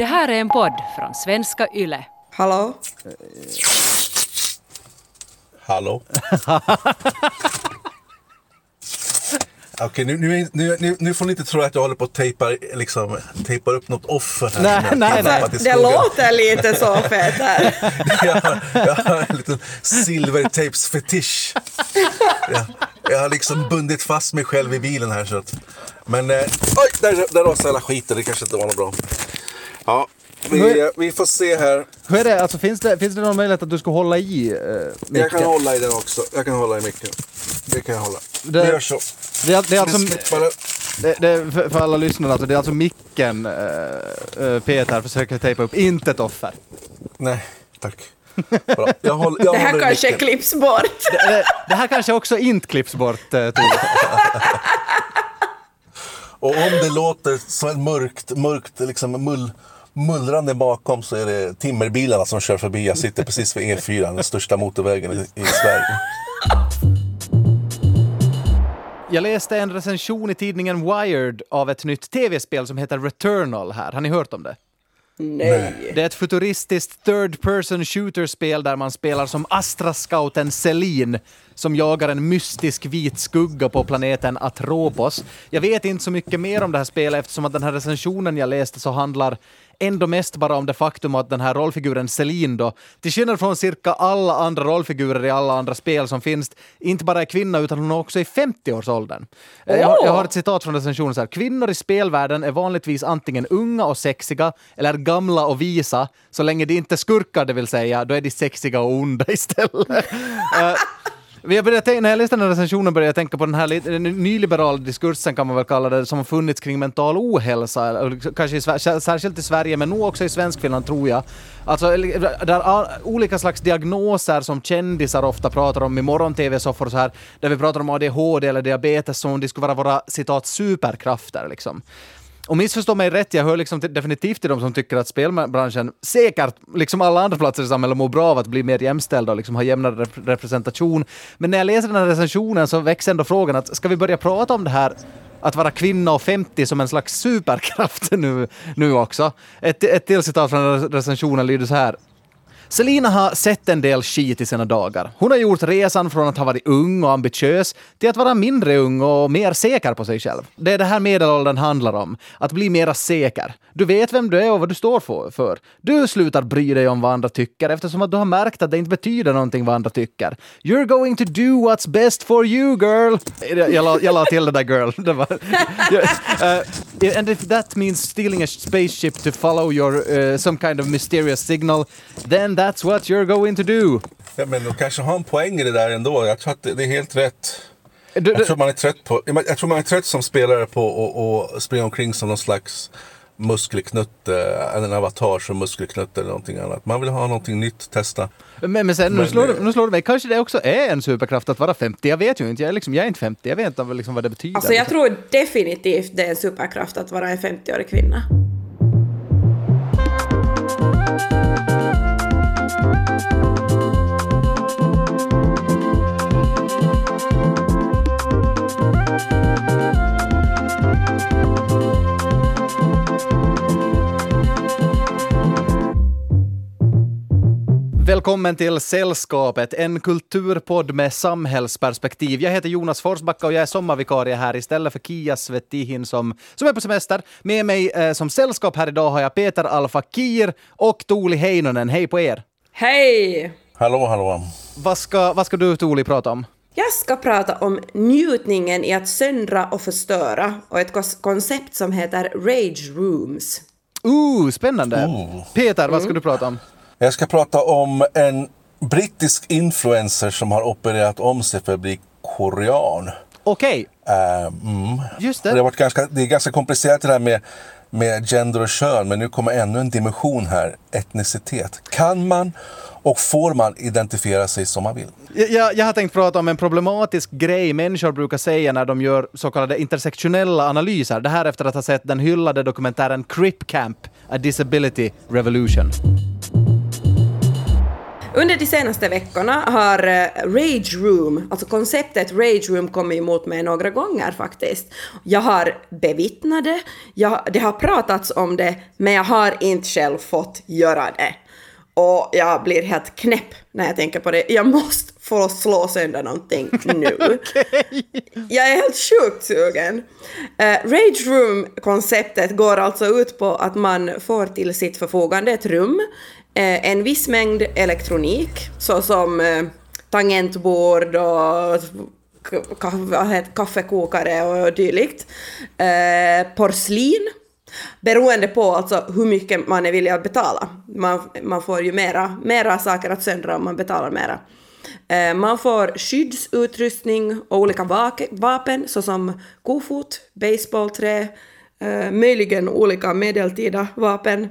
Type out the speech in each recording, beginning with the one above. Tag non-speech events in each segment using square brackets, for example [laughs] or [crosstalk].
Det här är en podd från svenska YLE. Hallå? Hallå? [laughs] Okej, nu, nu, nu, nu, nu får ni inte tro att jag håller på att tejpa, liksom, tejpar upp något offer här. Nej, nej, nej. Det låter lite så Peter. [laughs] jag, har, jag har en liten silvertejpsfetisch. Jag, jag har liksom bundit fast mig själv i bilen här. Så att, men, eh, oj, där, där rasade hela skiten. Det kanske inte var något bra. Ja, vi, eh, vi får se här. Hur är det? Alltså, finns, det, finns det någon möjlighet att du ska hålla i uh, Jag kan hålla i den också. Jag kan hålla i micken. Det kan jag hålla. Det- Vi gör så. Det är, det är alltså, det. det, är för, för alla lyssnare, alltså, det är alltså micken uh, uh, Peter försöker tejpa upp, inte ett offer. Nej, tack. Bra. Jag håller, jag [laughs] Det här kanske micken. klipps bort. Det, det, det här kanske också inte klipps bort, Tove. [laughs] Och om det låter så ett mörkt, mörkt liksom mull, mullrande bakom så är det timmerbilarna som kör förbi. Jag sitter precis vid E4, den största motorvägen i, i Sverige. Jag läste en recension i tidningen Wired av ett nytt tv-spel som heter Returnal här. Har ni hört om det? Nej. Det är ett futuristiskt third person shooter-spel där man spelar som Astra-scouten Celine som jagar en mystisk vit skugga på planeten Atropos. Jag vet inte så mycket mer om det här spelet eftersom att den här recensionen jag läste så handlar ändå mest bara om det faktum att den här rollfiguren Celine då, till skillnad från cirka alla andra rollfigurer i alla andra spel som finns, inte bara är kvinna utan hon är också i 50-årsåldern. Eh, Jag, jag har ett citat från recensionen så här. Kvinnor i spelvärlden är vanligtvis antingen unga och sexiga eller gamla och visa. Så länge de inte skurkar, det vill säga, då är de sexiga och onda istället. [laughs] Eh, jag började när jag läste den här recensionen började jag tänka på den här den nyliberala diskursen kan man väl kalla det, som har funnits kring mental ohälsa, liksom kanske i, särskilt i Sverige, men nog också i Svenskfinland tror jag. Alltså, där olika slags diagnoser som kändisar ofta pratar om i morgon-tv-soffor och så här, där vi pratar om ADHD eller diabetes som om det skulle vara våra citat superkrafter liksom. Och missförstå mig rätt, jag hör liksom till, definitivt till de som tycker att spelbranschen säkert, liksom alla andra platser i samhället, mår bra av att bli mer jämställda och liksom ha jämnare rep- representation. Men när jag läser den här recensionen så väcks ändå frågan att ska vi börja prata om det här att vara kvinna och 50 som en slags superkraft [laughs] nu, nu också? Ett, ett till citat från recensionen lyder så här. Selina har sett en del skit i sina dagar. Hon har gjort resan från att ha varit ung och ambitiös till att vara mindre ung och mer säker på sig själv. Det är det här medelåldern handlar om. Att bli mera säker. Du vet vem du är och vad du står för- Du slutar bry dig om vad andra tycker eftersom att du har märkt att det inte betyder någonting vad andra tycker. You're going to do what's best for you girl. Jag la, jag la till det där girl. Det var, uh, and if that means stealing a spaceship to follow your uh, some kind of mysterious signal, then that's what you're going to do. Ja, men de kanske har en poäng i det där ändå. Jag tror att det, det är helt rätt. Du, Jag du, tror man är trött på, jag tror man är trött som spelare på att springa omkring som någon slags muskelknutte, en avatar som muskelknutte eller någonting annat. Man vill ha någonting nytt, testa. men, men sen, nu, men, slår, du- eh, nu slår du mig. Kanske det också är en superkraft att vara 50. Jag vet ju inte. Jag är, liksom, jag är inte 50. Jag vet inte liksom vad det betyder. Alltså jag tror definitivt det är en superkraft att vara en 50-årig kvinna. Välkommen till Sällskapet, en kulturpodd med samhällsperspektiv. Jag heter Jonas Forsbacka och jag är sommarvikarie här istället för Kia Svetihin som, som är på semester. Med mig eh, som sällskap här idag har jag Peter Alfakir och Tuuli Heinonen. Hej på er! Hej! Hallå, hallå. Vad ska, vad ska du Tuuli prata om? Jag ska prata om njutningen i att söndra och förstöra och ett koncept som heter Rage Rooms. Ooh, spännande! Peter, vad ska du prata om? Jag ska prata om en brittisk influencer som har opererat om sig för att bli korean. Okej, Eh, mm. just Och Det, har det. varit ganska, det är ganska komplicerat det där med, med gender och kön, men nu kommer ännu en dimension här, etnicitet. Kan man och får man identifiera sig som man vill? Jag, jag, jag har tänkt prata om en problematisk grej människor brukar säga när de gör så kallade intersektionella analyser. Det här efter att ha sett den hyllade dokumentären Crip Camp, A Disability Revolution. Under de senaste veckorna har eh, Rage Room, alltså konceptet Rage Room kommit emot mig några gånger faktiskt. Jag har bevittnat det, jag, det har pratats om det, men jag har inte själv fått göra det. Och jag blir helt knäpp när jag tänker på det. Jag måste få slå sönder någonting [laughs] nu. Jag är helt sjukt sugen. Uh, Rage Room-konceptet går alltså ut på att man får till sitt förfogande ett rum, Eh, en viss mängd elektronik, såsom eh, tangentbord och kaffekokare och dylikt, eh, porslin, Beroende på alltså hur mycket man är villig att betala. Man, man får ju mera, mera saker att söndra om man betalar mera. Man får skyddsutrustning och olika vapen såsom kofot, baseballträ, möjligen olika medeltida vapen.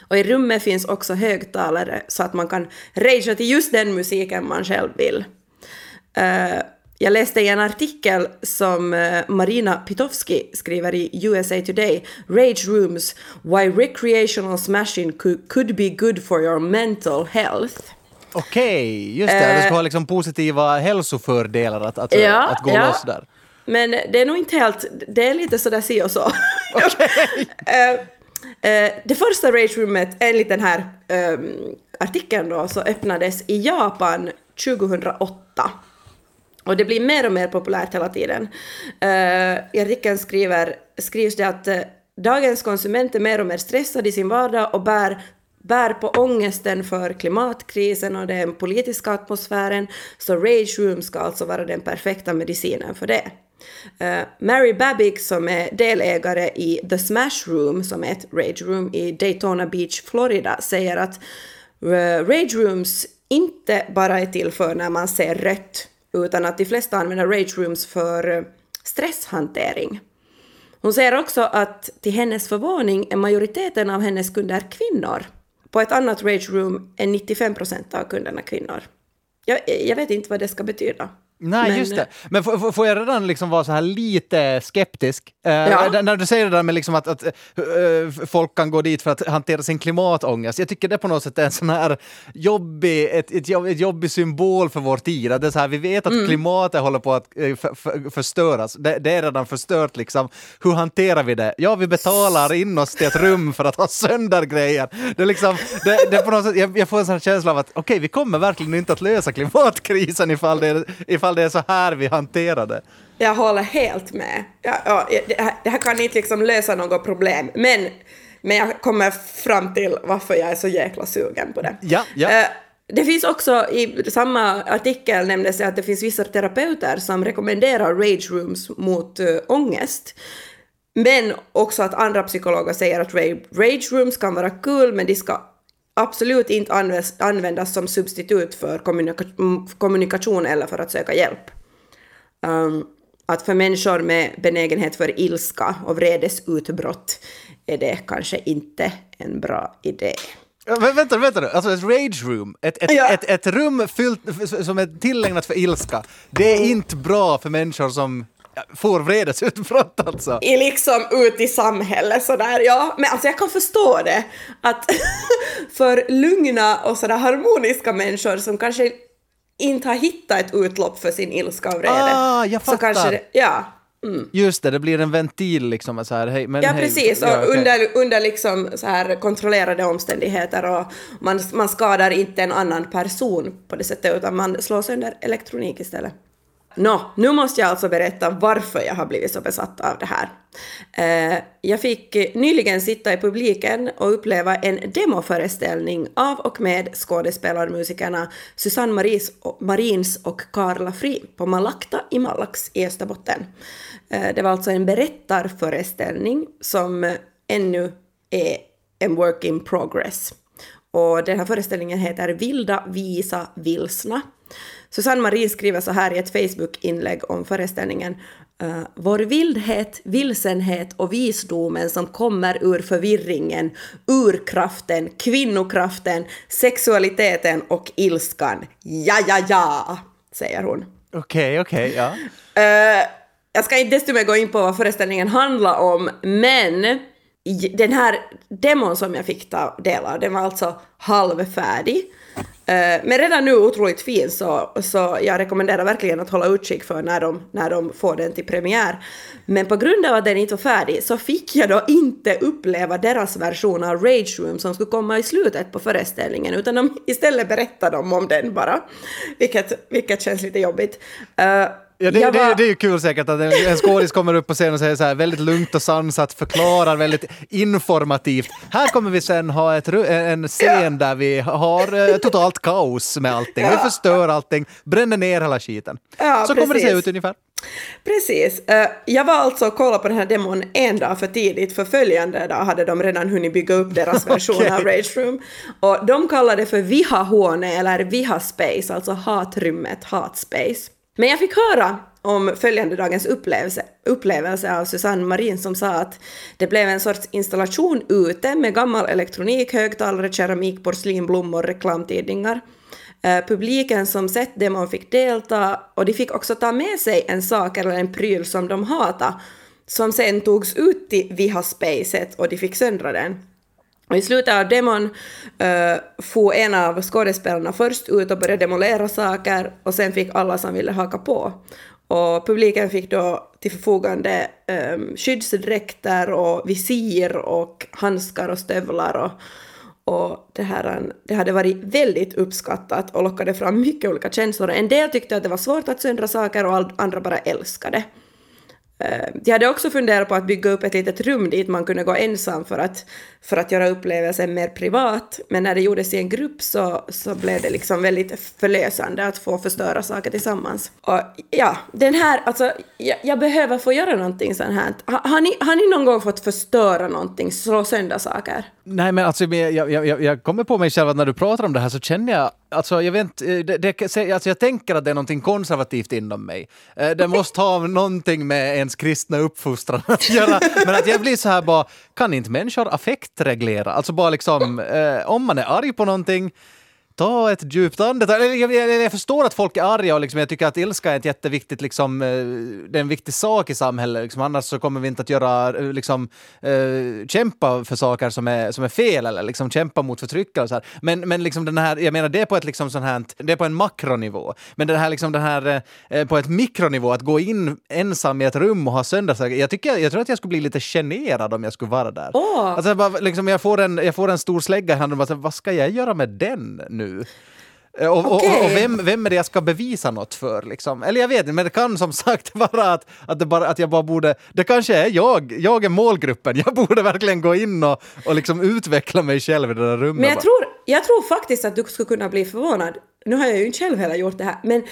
Och i rummet finns också högtalare så att man kan ragea till just den musiken man själv vill. Eh, jag läste i en artikel som eh, Marina Pitowski skriver i USA Today, Rage Rooms, Why Recreational Smashing could be good for your mental health. Okej, okay, just det. Det ska ha liksom positiva hälsofördelar att, att, ja, att gå ja. loss där. Men det är nog inte helt, det är lite sådär si och så. Okay. [laughs] uh, Eh, det första Rage Roomet, enligt den här um, artikeln då, så öppnades i Japan 2008. Och det blir mer och mer populärt hela tiden. Uh, I artikeln skriver, skrivs det att uh, dagens konsument är mer och mer stressad i sin vardag och bär bär på ångesten för klimatkrisen och den politiska atmosfären, så Rage Room ska alltså vara den perfekta medicinen för det. Eh, Mary Babick som är delägare i The Smash Room, som är ett Rage Room i Daytona Beach, Florida, säger att eh, Rage Rooms inte bara är till för när man ser rött, utan att de flesta använder Rage Rooms för eh, stresshantering. Hon säger också att till hennes förvåning är majoriteten av hennes kunder kvinnor. På ett annat Rage Room är 95 procent av kunderna kvinnor. Jag, jag vet inte vad det ska betyda. Nej, men, just det. Men får jag redan liksom vara så här lite skeptisk? Uh, ja. När du säger det där med liksom att, att uh, folk kan gå dit för att hantera sin klimatångest. Jag tycker det på något sätt är en sån här jobbig, ett, ett, jobb, ett jobbig symbol för vår tid. det är så här, vi vet att mm. klimatet håller på att uh, för, för, förstöras. Det, det, är redan förstört. Liksom. Hur hanterar vi det? Ja, vi betalar in oss till ett rum för att ha sönder grejer. Det är liksom, det, det på något sätt, jag, jag får en sån känsla av att okej, okay, vi kommer verkligen inte att lösa klimatkrisen ifall det, ifall ifall det är så här vi hanterar det. Jag håller helt med. Ja, ja, det, här, det här kan inte liksom lösa något problem, men, men jag kommer fram till varför jag är så jäkla sugen på det. Ja, ja. Uh, det finns också, i samma artikel nämndes det att det finns vissa terapeuter som rekommenderar rage rooms mot uh, ångest. Men också att andra psykologer säger att rage rooms kan vara kul, men de ska absolut inte användas som substitut för kommunika kommunikation eller för att söka hjälp. Um, att för människor med benägenhet för ilska och vredesutbrott är det kanske inte en bra idé. Men vänta, vänta nu. Alltså ett rage room, ett, ett, ja. ett, ett rum fyllt, som är tillägnat för ilska, det är inte bra för människor som får vredesutbrott [laughs] alltså. I liksom ut i samhället sådär, ja. Men alltså jag kan förstå det. Att [laughs] för lugna och sådär harmoniska människor som kanske inte har hittat ett utlopp för sin ilska och vrede. Ah, jag fattar. Så kanske det, ja. Mm. Just det, det blir en ventil liksom. Så här, hej, men ja, hej, precis. Ja, okay. under, under liksom så här kontrollerade omständigheter och man, man skadar inte en annan person på det sättet utan man slår sönder elektronik istället. Nå, nu måste jag alltså berätta varför jag har blivit så besatt av det här. Eh, jag fick nyligen sitta i publiken och uppleva en demoföreställning av och med skådespelarmusikerna Susanne Maris, Marins och Karla Fri på Malakta i Malax i Österbotten. Eh, det var alltså en berättarföreställning som ännu är en work in progress. Och den här föreställningen heter Vilda, visa, vilsna. Susanne Marie skriver så här i ett Facebook-inlägg om föreställningen. Uh, vår vildhet, vilsenhet och visdomen som kommer ur förvirringen, urkraften, kvinnokraften, sexualiteten och ilskan. Ja, ja, ja, säger hon. Okej, okay, okej, okay, ja. Uh, jag ska inte desto mer gå in på vad föreställningen handlar om, men den här demon som jag fick ta del av, den var alltså halvfärdig. Eh, men redan nu otroligt fin så, så jag rekommenderar verkligen att hålla utkik för när de, när de får den till premiär. Men på grund av att den inte var färdig så fick jag då inte uppleva deras version av Rage Room som skulle komma i slutet på föreställningen utan de, istället berättade de om den bara. Vilket, vilket känns lite jobbigt. Eh, Ja, det, det, var- det är ju kul säkert att en, en skådis kommer upp på scen och säger så här väldigt lugnt och sansat, förklarar väldigt informativt. Här kommer vi sen ha ett, en scen där vi har eh, totalt kaos med allting. Vi förstör allting, bränner ner hela skiten. Ja, Så kommer det se precis. ut ungefär. Precis. Eh, jag var alltså och kollade på den här demon en dag för tidigt, för följande dag hade de redan hunnit bygga upp deras [laughs] version Okej. av Rage Room. Och de kallar det för Viha-Huone eller Viha-Space, alltså hatrummet, hatspace. Men jag fick höra om följande dagens upplevelse, upplevelse av Susanne Marin som sa att det blev en sorts installation ute med gammal elektronik, högtalare, keramik, porslin, blommor, reklamtidningar. Eh, publiken som sett demon fick delta och de fick också ta med sig en sak eller en pryl som de hatade som sen togs ut till Viha-spacet och de fick söndra den. Och I slutet av demon eh, uh, får en av skådespelarna först ut och började demolera saker och sen fick alla som ville haka på. Och publiken fick då till förfogande um, skyddsdräkter och visir och handskar och stövlar och, och det, här, det hade varit väldigt uppskattat och lockade fram mycket olika känslor. En del tyckte att det var svårt att söndra saker och andra bara älskade. det. Eh, jag hade också funderat på att bygga upp ett litet rum dit man kunde gå ensam för att, för att göra upplevelsen mer privat, men när det gjordes i en grupp så, så blev det liksom väldigt förlösande att få förstöra saker tillsammans. Och ja, den här, alltså, jag, jag behöver få göra någonting sånt här. Har, har, ni, har ni någon gång fått förstöra någonting, slå sönder saker? Nej, men alltså, jag, jag, jag, jag kommer på mig själv att när du pratar om det här så känner jag, alltså jag vet inte, eh, det, det, alltså jag tänker att det är någonting konservativt inom mig. Eh, Det måste ha någonting med ens kristna uppfostran att göra. Men att jag blir så här bara, kan inte människor affektreglera? Alltså bara liksom, eh, om man är arg på någonting, Ta ett djupt andetag. Jag, jag, jag förstår att folk är arga och liksom, jag tycker att ilska är ett jätteviktigt, liksom, eh, det är en viktig sak i samhället. Liksom, annars så kommer vi inte att göra, eh, liksom, eh, kämpa för saker som är, som är fel eller liksom, kämpa mot förtryck och så här. Men, men liksom den här, jag menar det är på ett liksom sån här, det är på en makronivå. Men det här, liksom, den här eh, på ett mikronivå, att gå in ensam i ett rum och ha söndagssaker. Jag, tycker, jag tror att jag skulle bli lite generad om jag skulle vara där. Åh. Alltså, jag, bara, liksom, jag, får en, jag får en stor slägga i handen och bara, vad ska jag göra med den nu? Och, och, Okej. och vem, vem är det jag ska bevisa något för? Liksom? Eller jag vet inte, men det kan som sagt [laughs] vara att, att, det bara, att jag bara borde... Det kanske är jag, jag är målgruppen. Jag borde verkligen gå in och, och liksom utveckla mig själv i det där rummet. Men jag tror, jag tror faktiskt att du skulle kunna bli förvånad. Nu har jag ju inte själv heller gjort det här, men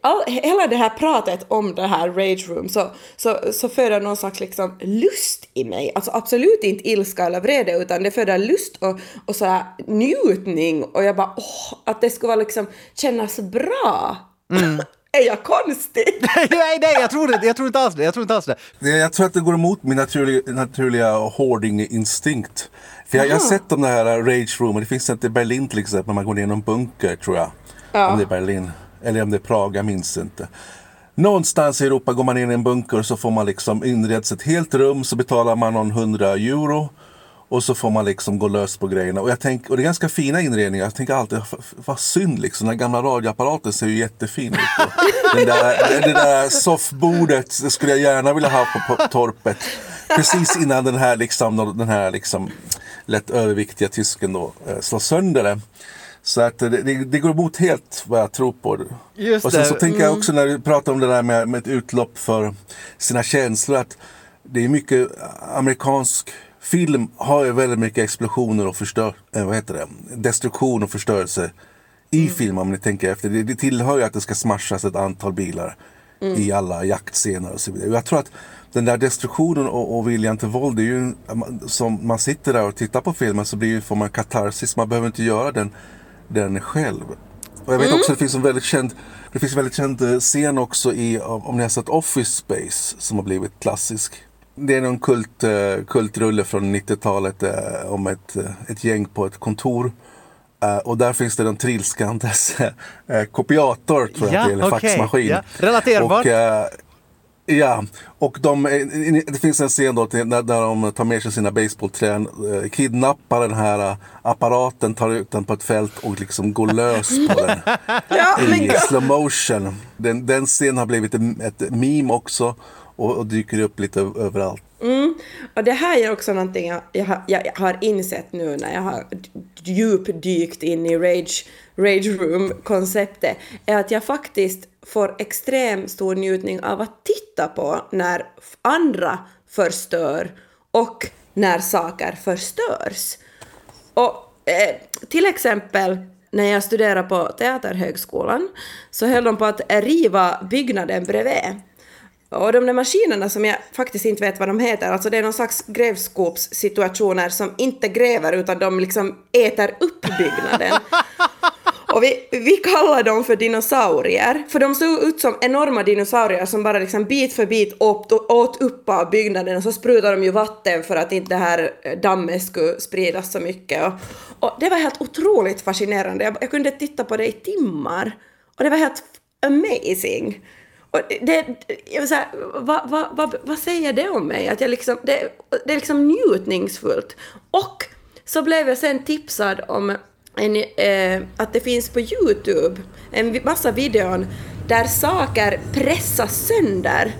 all, hela det här pratet om det här rage room så, så, så föder någon slags liksom lust i mig. Alltså absolut inte ilska eller vrede, utan det föder lust och, och så här njutning. Och jag bara, åh, att det skulle vara liksom kännas bra. Mm är jag konstig? [laughs] nej, nej, jag tror, det, jag tror inte alls det. Jag tror inte alls det. Jag tror att det går emot min naturliga, naturliga hoarding-instinkt. För jag, jag har sett de här rage room, det finns ett i Berlin till exempel, man går ner i någon bunker tror jag. Ja. Om det är Berlin. Eller om det är Prag, jag minns inte. Någonstans i Europa går man in i en bunker så får man liksom inreds ett helt rum så betalar man någon 100 euro. Och så får man liksom gå lös på grejerna. Och, jag tänk, och det är ganska fina inredningar. Jag tänker alltid, vad synd liksom. Den gamla radioapparaten ser ju jättefin ut. [laughs] Den där, det där soffbordet det skulle jag gärna vilja ha på, på torpet. Precis innan den här, liksom, den här liksom, lätt överviktiga tysken då, eh, slår sönder det. Så att det, det, det går emot helt vad jag tror på. Just och sen det. så tänker jag också när du pratar om det där med, med ett utlopp för sina känslor. att Det är mycket amerikansk film har ju väldigt mycket explosioner och förstör, eh, vad heter det? destruktion och förstörelse i film om ni tänker efter. Det, det tillhör ju att det ska smashas ett antal bilar i alla jaktscener och så vidare. Jag tror att den där destruktionen och, och viljan till våld, det är ju som man sitter där och tittar på filmen så blir får man katarsis. Man behöver inte göra den, den själv. Och jag vet också att det finns en väldigt känd det finns en väldigt känd eh, scen också i, om ni har sett Office Space som har blivit klassisk. Det är någon kult, eh, kultrulle från 90-talet eh, om ett, eh, ett gäng på ett kontor. Och där finns det en trilskandes [laughs] kopiator tror jag Ja, eller okej, faxmaskin. ja. Relaterbart. Och, Ja, och de, det finns en scen då där, de tar med sig sina basebollträn, eh, kidnappar den här apparaten, tar ut den på ett fält och liksom går lös på den [laughs] Ja, i slow motion. Den, den scenen har blivit ett meme också och, och dyker upp lite överallt. överallt. Och det här är också någonting jag, jag, har- jag har insett nu när jag har djupdykt in i Rage, rage Room-konceptet, är att jag faktiskt får extrem stor njutning av att titta på när andra förstör och när saker förstörs. Och eh, till exempel när jag studerade på Teaterhögskolan så höll de på att riva byggnaden bredvid. Och de där maskinerna som jag faktiskt inte vet vad de heter, alltså det är någon slags grävskopssituationer som inte gräver utan de liksom äter upp byggnaden. [laughs] Och vi, vi kallar dem för dinosaurier, för de såg ut som enorma dinosaurier som bara liksom bit för bit åt, åt upp av byggnaden och så sprutade de ju vatten för att inte det här dammet skulle spridas så mycket. Och, och det var helt otroligt fascinerande. Jag, jag kunde titta på det i timmar och det var helt amazing. Och det, jag vill säga, vad, vad, vad, vad säger det om mig? Att jag liksom, det, det är liksom njutningsfullt. Och så blev jag sen tipsad om en, eh, att det finns på Youtube en massa videon där saker pressas sönder.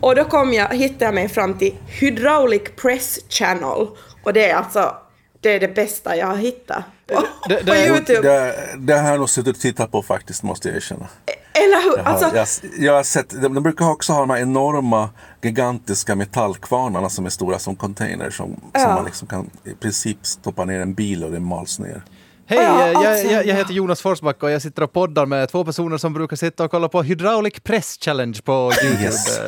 Och då kom jag, hittade jag mig fram till Hydraulic Press Channel. Och det är alltså det, är det bästa jag har hittat på, Det- på det- Youtube. Det, det här har jag nog suttit och tittat på faktiskt, måste jag erkänna. Eller hur? Jag har, Alltså, jag, jag har sett, de, de brukar också ha de här enorma, gigantiska metallkvarnarna som är stora som containers som, som Ja. man liksom kan i princip stoppa ner en bil och det mals ner. Hej, Ja, eh, jag, alltså, jag, jag ja. heter Jonas Forsback och jag sitter och poddar med två personer som brukar sitta och kolla på Hydraulic Press Challenge på [laughs] Youtube. Yes.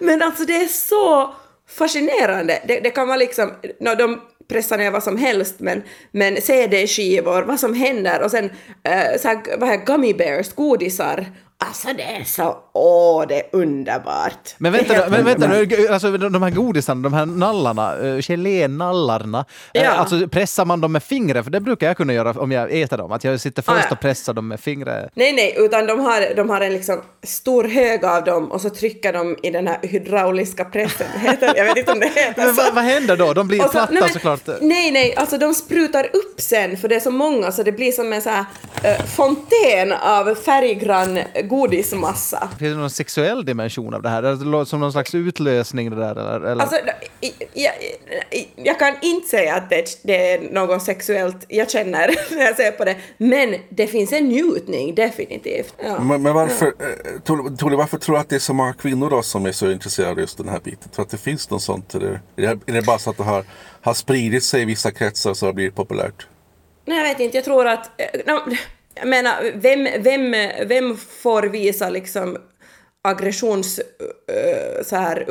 Men alltså det är så fascinerande. Det, det kan vara liksom, no, de pressar ner vad som helst, men, men CD-skivor, vad som händer och sen äh, så här, vad här, gummy bears, godisar. Alltså det är så, åh det är underbart. Men vänta, nu, men vänta nu, alltså de här godisarna, de här nallarna, uh, gelénallarna, eh, Ja. alltså pressar man dem med fingret? För det brukar jag kunna göra om jag äter dem, att jag sitter först Ah, ja. och pressar dem med fingret. Nej, nej, utan de har, de har en liksom stor hög av dem och så trycker de i den här hydrauliska pressen. Heter, jag vet inte om det heter Men vad, vad händer då? De blir så- platta nej, men- såklart. Nej, nej, alltså de sprutar upp sen för det är så många så det blir som en så här eh, fontän av färggrann godismassa. Finns det någon sexuell dimension av det här? Som någon slags utlösning det där? Eller? Alltså, jag, jag kan inte säga att det, det är något sexuellt jag känner [laughs] när jag ser på det, men det finns en njutning, definitivt. Ja. Men, men varför, eh, Tore, Tore, varför tror du att det är så många kvinnor då som är så intresserade av just den här biten? Tror att det finns något sånt? Eller är det, bara så att det har, har spridit sig i vissa kretsar så har det blivit populärt? Nej, jag vet inte, jag tror att... eh, no, jag menar, vem, vem, vem får visa liksom aggressions... uh, så här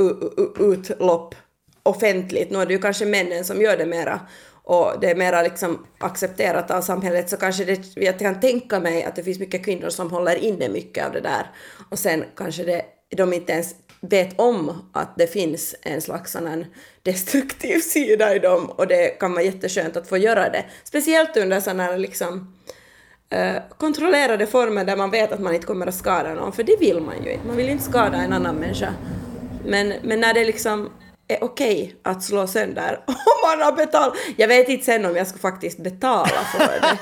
utlopp offentligt? Nu är det ju kanske männen som gör det mera och det är mera liksom accepterat av samhället så kanske det, jag kan tänka mig att det finns mycket kvinnor som håller inne mycket av det där och sen kanske det, de inte ens vet om att det finns en slags sån här destruktiv sida i dem och det kan vara jätteskönt att få göra det. Speciellt under sådana här liksom Eh, kontrollerade former där man vet att man inte kommer att skada någon, för det vill man ju inte. Man vill inte skada en annan människa. Men, men när det liksom är okej att slå sönder [laughs] om man har betalat. Jag vet inte sen om jag ska faktiskt betala för det.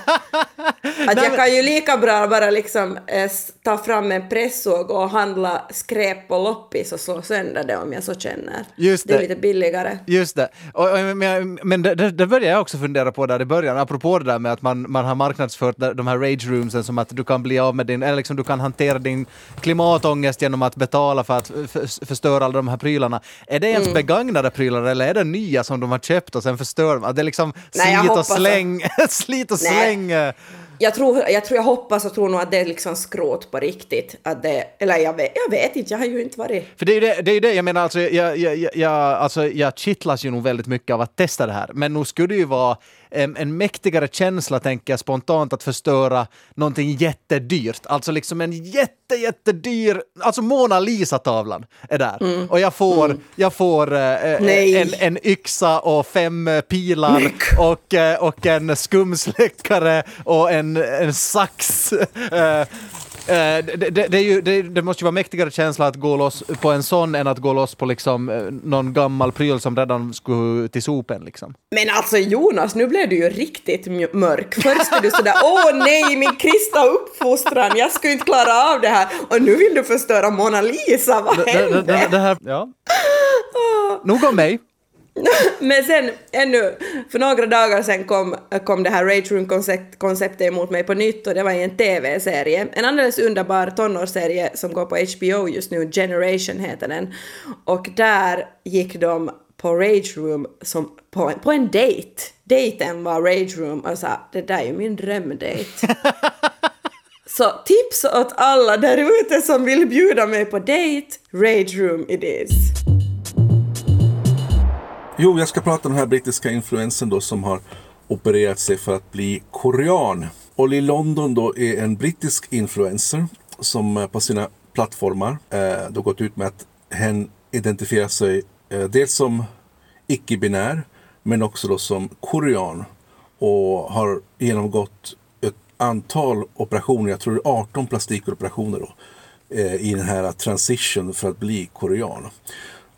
[laughs] Att jag kan ju lika bra bara liksom eh, ta fram en pressåg och handla skräp på loppis och slå sönder det om jag så känner. Just det är det. lite billigare. Just det. Och, och, men men det, det, började jag också fundera på där i början, apropå det där med att man, man har marknadsfört de här rage roomsen som att du kan bli av med din, eller liksom du kan hantera din klimatångest genom att betala för att förstöra alla de här prylarna. Är det ens Mm. Begagnade prylar eller är det nya som de har köpt och sen förstör? Det är liksom Nej, slit och hoppas att- släng, [laughs] slit och släng. eh. Jag tror, jag tror, jag hoppas och tror nog att det är liksom skrot på riktigt. Att det, eller jag vet, jag vet inte, jag har ju inte varit... För det är ju det, det, är det jag menar, alltså, jag, jag, jag, jag, alltså, jag kittlas ju nog väldigt mycket av att testa det här. Men nog skulle det ju vara en, en mäktigare känsla, tänker jag spontant, att förstöra någonting jättedyrt. Alltså liksom en jätte, jättedyr, alltså Mona Lisa-tavlan är där. Och jag får, jag får eh, eh, en, en yxa och fem eh, pilar och, eh, och en skumsläckare och en, en sax. Eh, det, det, det, ju, det, måste ju vara mäktigare känsla att gå loss på en sån än att gå loss på liksom, eh, någon gammal pryl som redan skulle till sopen. Liksom. Men alltså Jonas, nu blev du ju riktigt mörk. Först är du sådär åh nej, min kristna uppfostran, jag skulle inte klara av det här. Och nu vill du förstöra Mona Lisa, vad hände? det, det här, ja. [laughs] Nog om mig. [laughs] Men sen ännu, för några dagar sen kom, kom det här Rage Room-konceptet emot mig på nytt och det var i en TV-serie. En alldeles underbar tonårsserie som går på HBO just nu, Generation heter den. Och där gick de på Rage Room som på, en- på en dejt. Dejten var Rage Room och sa det där är ju min drömdejt. [laughs] Så tips åt alla där ute som vill bjuda mig på dejt, Rage Room it is. Jo, jag ska prata om den här brittiska influensen då som har opererat sig för att bli korean. Olly London då är en brittisk influencer som eh, på sina plattformar eh, då gått ut med att hen identifierar sig eh, dels som icke-binär men också då som korean och har genomgått ett antal operationer, jag tror det är 18 plastikoperationer då, eh, i den här transition för att bli korean.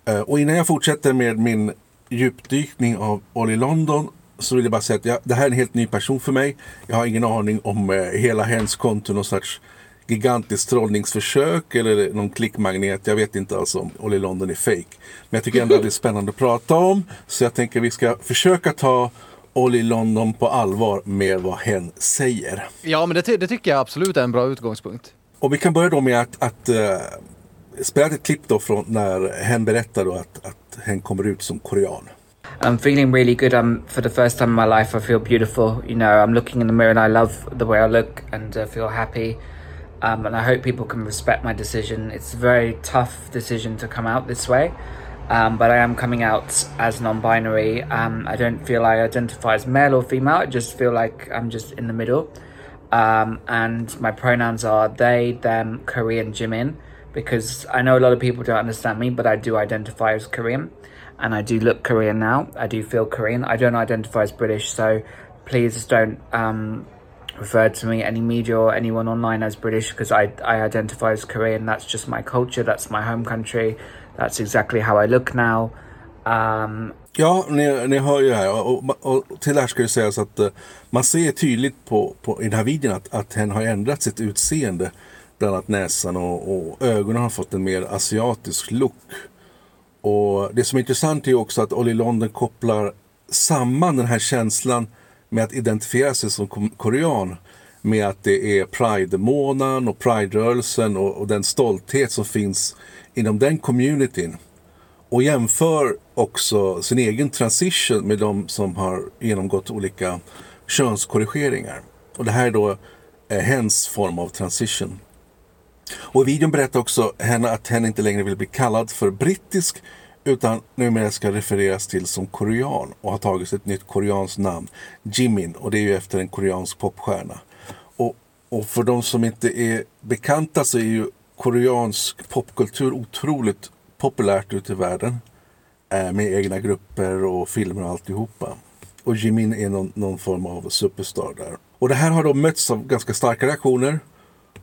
Eh, Och innan jag fortsätter med min djupdykning av Ollie London så vill jag bara säga att jag, det här är en helt ny person för mig. Jag har ingen aning om eh, hela hens konto, någon sorts gigantiskt trollningsförsök eller någon klickmagnet. Jag vet inte alls om Ollie London är fake. Men jag tycker ändå att det är spännande att prata om. Så jag tänker vi ska försöka ta Ollie London på allvar med vad hen säger. Ja, men det, ty- det tycker jag absolut är en bra utgångspunkt. Och vi kan börja då med att, att uh, spela ett klipp då från när hen berättar då att, att hen kommer ut som korean. I'm feeling really good. Um, for the first time in my life, I feel beautiful. You know, I'm looking in the mirror and I love the way I look and uh, feel happy. Um, and I hope people can respect my decision. It's a very tough decision to come out this way, um, but I am coming out as non-binary. Um, I don't feel I identify as male or female. I just feel like I'm just in the middle. Um, and my pronouns are they, them, Korean, Jimin, because I know a lot of people don't understand me, but I do identify as Korean, and I do look Korean now. I do feel Korean. I don't identify as British, so please don't um, refer to me, any media or anyone online as British, because I, I identify as Korean. That's just my culture. That's my home country. That's exactly how I look now. Um, Ja, ni, ni hör ju här. Och, och, och till det här ska det sägas att uh, man ser tydligt på, på, i den här videon att, att hen har ändrat sitt utseende. Bland annat näsan och, och ögonen har fått en mer asiatisk look. Och det som är intressant är också att Olly London kopplar samman den här känslan med att identifiera sig som korean med att det är Pride-månaden och Pride-rörelsen och, och den stolthet som finns inom den communityn. Och jämför också sin egen transition med de som har genomgått olika könskorrigeringar. Och det här är då eh, hens form av transition. Och i videon berättar också henne att hen inte längre vill bli kallad för brittisk utan numera ska refereras till som korean och har tagit ett nytt koreanskt namn, Jimin, och det är ju efter en koreansk popstjärna. Och, och för de som inte är bekanta så är ju koreansk popkultur otroligt populärt ute i världen eh, med egna grupper och filmer och alltihopa. Och Jimin är någon, någon form av superstar där. Och det här har då mötts av ganska starka reaktioner.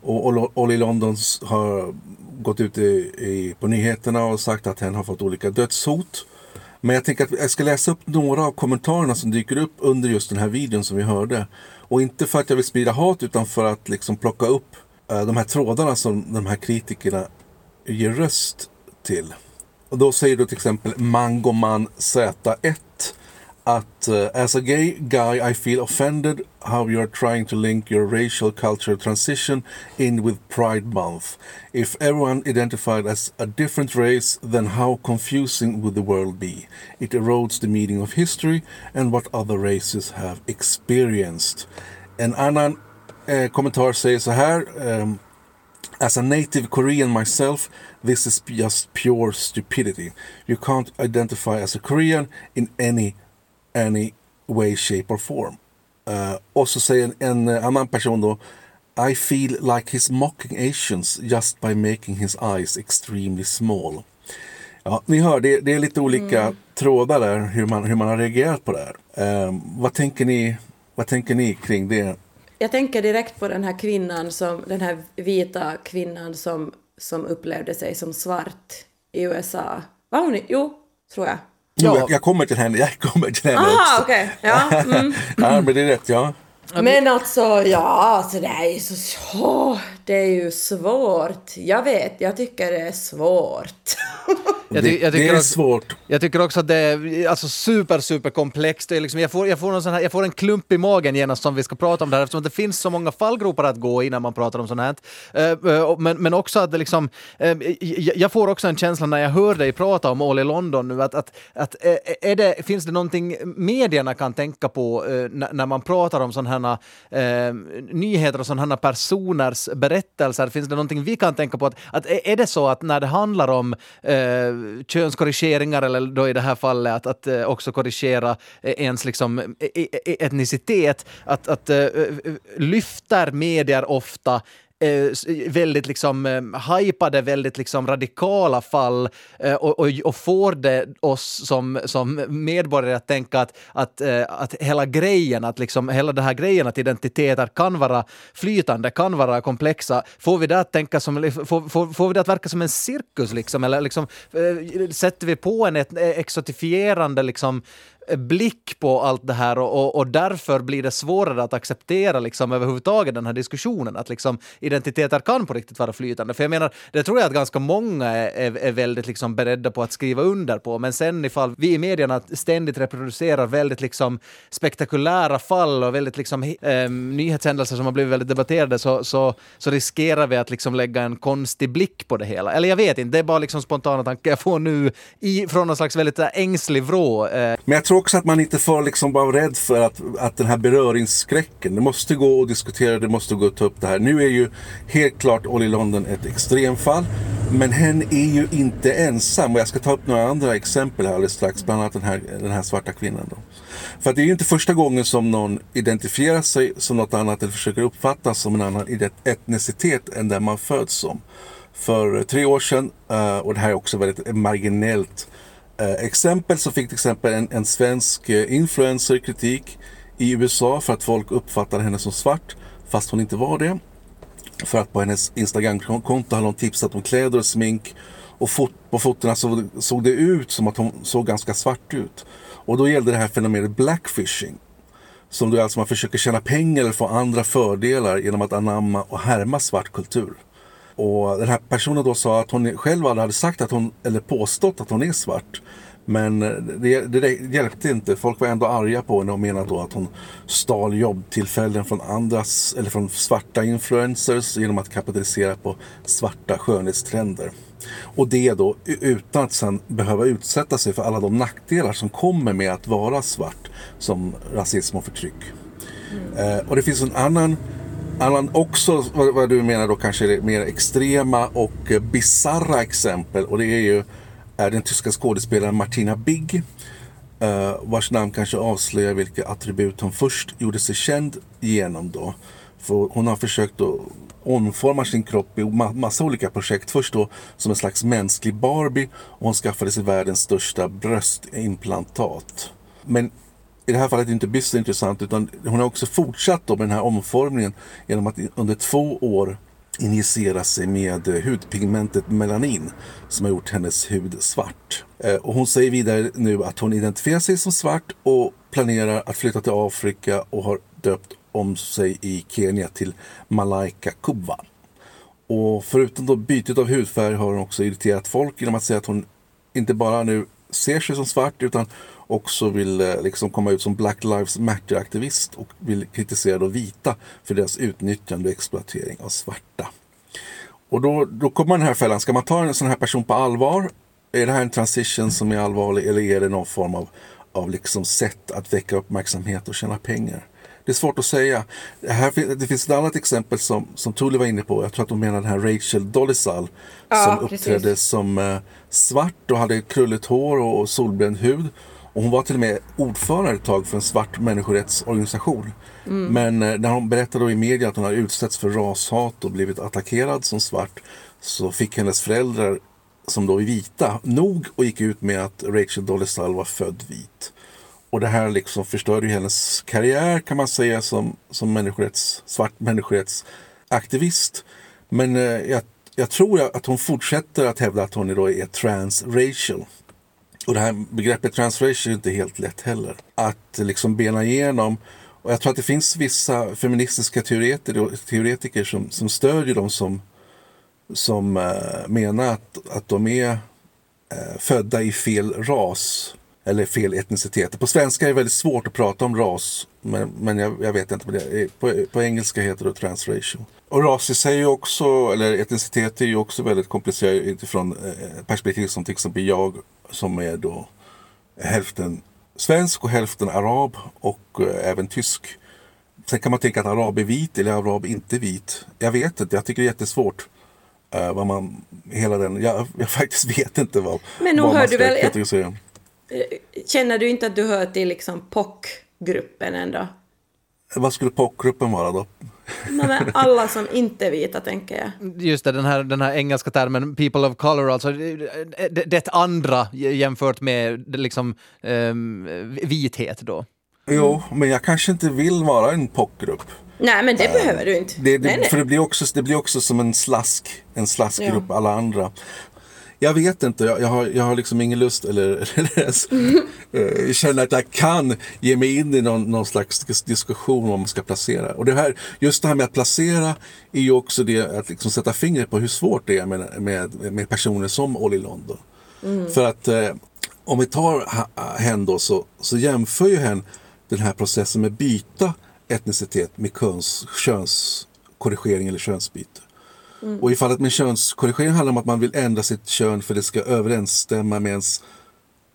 Och Ol- Ollie Londons har gått ut i, i, på nyheterna och sagt att hen har fått olika dödshot. Men jag tänker att jag ska läsa upp några av kommentarerna som dyker upp under just den här videon som vi hörde. Och inte för att jag vill sprida hat utan för att liksom plocka upp eh, de här trådarna som de här kritikerna ger röst till. Och då säger du till exempel Mangoman Z1 att uh, as a gay guy I feel offended how you are trying to link your racial cultural transition in with Pride Month. If everyone identified as a different race then how confusing would the world be? It erodes the meaning of history and what other races have experienced. En annan eh, kommentar säger så här ehm, As a native Korean myself, this is just pure stupidity. You can't identify as a Korean in any, any way, shape or form. Uh, och så säger en, en annan person då I feel like he's mocking Asians just by making his eyes extremely small. Ja, ni hör, det, det är lite olika trådar där hur man, hur man har reagerat på det här. Ehm, vad, tänker ni, vad tänker ni kring det? jag tänker direkt på den här kvinnan, som, den här vita kvinnan som, som upplevde sig som svart i USA. Var hon? Jo, tror jag. Jo, Ja. jag, jag kommer till henne, jag kommer till henne Ah, också. okej. Ja, mm. [laughs] Ja, men det är rätt, ja. Men alltså, ja, alltså det är ju så... åh, det är ju svårt. Jag vet, jag tycker det är svårt. [laughs] Jag, ty- det, jag det är också, svårt. Jag tycker också att det är alltså super, super komplext. Liksom, jag, får, jag, får någon sån här, jag får en klump i magen genast som vi ska prata om det här eftersom det finns så många fallgropar att gå i när man pratar om sånt här. Eh, eh, men, men också att det liksom, eh, jag, får också en känsla när jag hör dig prata om All i London nu att, att, att är det, finns det någonting medierna kan tänka på när, man pratar om sådana här nyheter och sådana här personers berättelser? Finns det någonting vi kan tänka på? Att, att är det så att när det handlar om eh, könskorrigeringar eller då i det här fallet att, att eh, också korrigera eh, ens liksom, eh, eh, etnicitet, att, att lyfter medier ofta eh, väldigt liksom eh, hypade, väldigt liksom radikala fall eh, och, och, och får det oss som, som medborgare att tänka att, att, eh, att hela grejen, att liksom hela den här grejen att identiteter kan vara flytande, kan vara komplexa, får vi det att tänka som, eh, får, får, får vi det att verka som en cirkus liksom, eller liksom eh, sätter vi på en ett, eh, exotifierande liksom blick på allt det här och, och, och därför blir det svårare att acceptera liksom överhuvudtaget den här diskussionen, att liksom identiteter kan på riktigt vara flytande. För jag menar, det tror jag att ganska många är, är, är väldigt liksom beredda på att skriva under på, men sen ifall vi i medierna ständigt reproducerar väldigt liksom spektakulära fall och väldigt liksom eh, nyhetshändelser som har blivit väldigt debatterade så, så, så riskerar vi att liksom lägga en konstig blick på det hela. Eller jag vet inte, det är bara liksom spontana tankar jag får nu i, från någon slags väldigt äh, ängslig vrå. Eh, Men jag tror också att man inte får liksom vara rädd för att, att den här beröringsskräcken, det måste gå att diskutera, det måste gå att ta upp det här. Nu är ju helt klart Olly London ett extremfall, men hen är ju inte ensam. Och jag ska ta upp några andra exempel här alldeles strax, bland annat den här, den här svarta kvinnan. Då. För att det är ju inte första gången som någon identifierar sig som något annat eller försöker uppfattas som en annan etnicitet än den man föds som. För tre år sedan, eh, och det här är också väldigt marginellt Eh, exempel så fick till exempel en, en svensk eh, influencer kritik i USA för att folk uppfattade henne som svart fast hon inte var det. För att på hennes Instagramkonto hade hon tipsat om kläder och smink och fot på fotona såg, såg det ut som att hon såg ganska svart ut. Och då gällde det här fenomenet blackfishing. Som då alltså man försöker tjäna pengar eller få andra fördelar genom att anamma och härma svart kultur. Och den här personen då sa att hon själv aldrig hade sagt att hon, eller påstått att hon är svart. Men det, det, hjälpte inte. Folk var ändå arga på henne och menade då att hon stal jobbtillfällen från andras, eller från svarta influencers genom att kapitalisera på svarta skönhetstrender. Och det då utan att sen behöva utsätta sig för alla de nackdelar som kommer med att vara svart, som rasism och förtryck. Eh, och det finns en annan, annan också, vad, vad du menar då kanske det mer extrema och eh, bisarra exempel. Och det är ju är den tyska skådespelaren Martina Bigg. Eh, vars namn kanske avslöjar vilka attribut hon först gjorde sig känd genom då. För hon har försökt att omforma sin kropp i ma- massa olika projekt. Först då som en slags mänsklig Barbie och hon skaffade sig världens största bröstimplantat. Men i det här fallet inte inte byst intressant utan hon har också fortsatt då med den här omformningen genom att under två år injicera sig med eh, hudpigmentet melanin som har gjort hennes hud svart. Eh, och hon säger vidare nu att hon identifierar sig som svart och planerar att flytta till Afrika och har döpt om sig i Kenya till Malaika Kubwa. Och förutom då bytet av hudfärg har hon också irriterat folk genom att säga att hon inte bara nu ser sig som svart utan också vill eh, liksom komma ut som Black Lives Matter-aktivist och vill kritisera då vita för deras utnyttjande och exploatering av svarta. Och då, då kommer man den här fällan, ska man ta en sån här person på allvar? Är det här en transition som är allvarlig eller är det någon form av, av liksom sätt att väcka uppmärksamhet och tjäna pengar? Det är svårt att säga. Det, här, det finns ett annat exempel som, som Tully var inne på. Jag tror att hon menar den här Rachel Dolezal Ja, som precis. uppträdde som eh, svart och hade krulligt hår och, och solbränd hud. Och hon var till och med ordförande ett tag för en svart människorättsorganisation. Men eh, när hon berättade i media att hon hade utsatts för rashat och blivit attackerad som svart så fick hennes föräldrar, som då är vita, nog och gick ut med att Rachel Dolezal var född vit. Och det här liksom förstörde ju hennes karriär kan man säga som, som människorätts, svart människorättsaktivist. Men eh, jag, jag tror att hon fortsätter att hävda att hon då är transracial. Och det här begreppet transracial är inte helt lätt heller. Att liksom bena igenom. Och jag tror att det finns vissa feministiska teoretiker, teoretiker som, som stödjer dem som, som eh, menar att, att de är eh, födda i fel ras eller fel etnicitet. På svenska är det väldigt svårt att prata om ras, men, men jag, jag vet inte. Det. På, på engelska heter det transracial. Och ras i sig också, eller etnicitet är ju också väldigt komplicerat utifrån eh, perspektiv som till exempel jag som är då hälften svensk och hälften arab och eh, även tysk. Sen kan man tänka att arab är vit eller arab inte vit. Jag vet inte, jag tycker det är jättesvårt. Uh, vad man, hela den, jag, jag [laughs] faktiskt vet inte vad, Men nog vad man du ska väl- kategorisera. Känner du inte att du hör till liksom POC-gruppen ändå? Vad skulle popgruppen vara då? Nej, men alla som inte är vita, tänker jag. Just det, den här, den här engelska termen people of color, alltså det, det, andra jämfört med liksom ehm, vithet då. Jo, men jag kanske inte vill vara en popgrupp. Nej, men det behöver du inte. Det, det, nej, nej. För det blir, också, det blir också som en slask, en slaskgrupp alla andra. Jag vet inte, jag, jag, har, jag har liksom ingen lust eller, [laughs] eller ens eh, känner att jag kan ge mig in i någon, någon slags dis- diskussion om vad man ska placera. Och det här, just det här med att placera är ju också det att liksom sätta fingret på hur svårt det är med, med, med personer som Olly London. För att eh, om vi tar ha- hen då så, så jämför ju hen den här processen med byta etnicitet med köns, könskorrigering eller könsbyte. Mm. Och i fallet med könskorrigering handlar det om att man vill ändra sitt kön för det ska överensstämma med ens,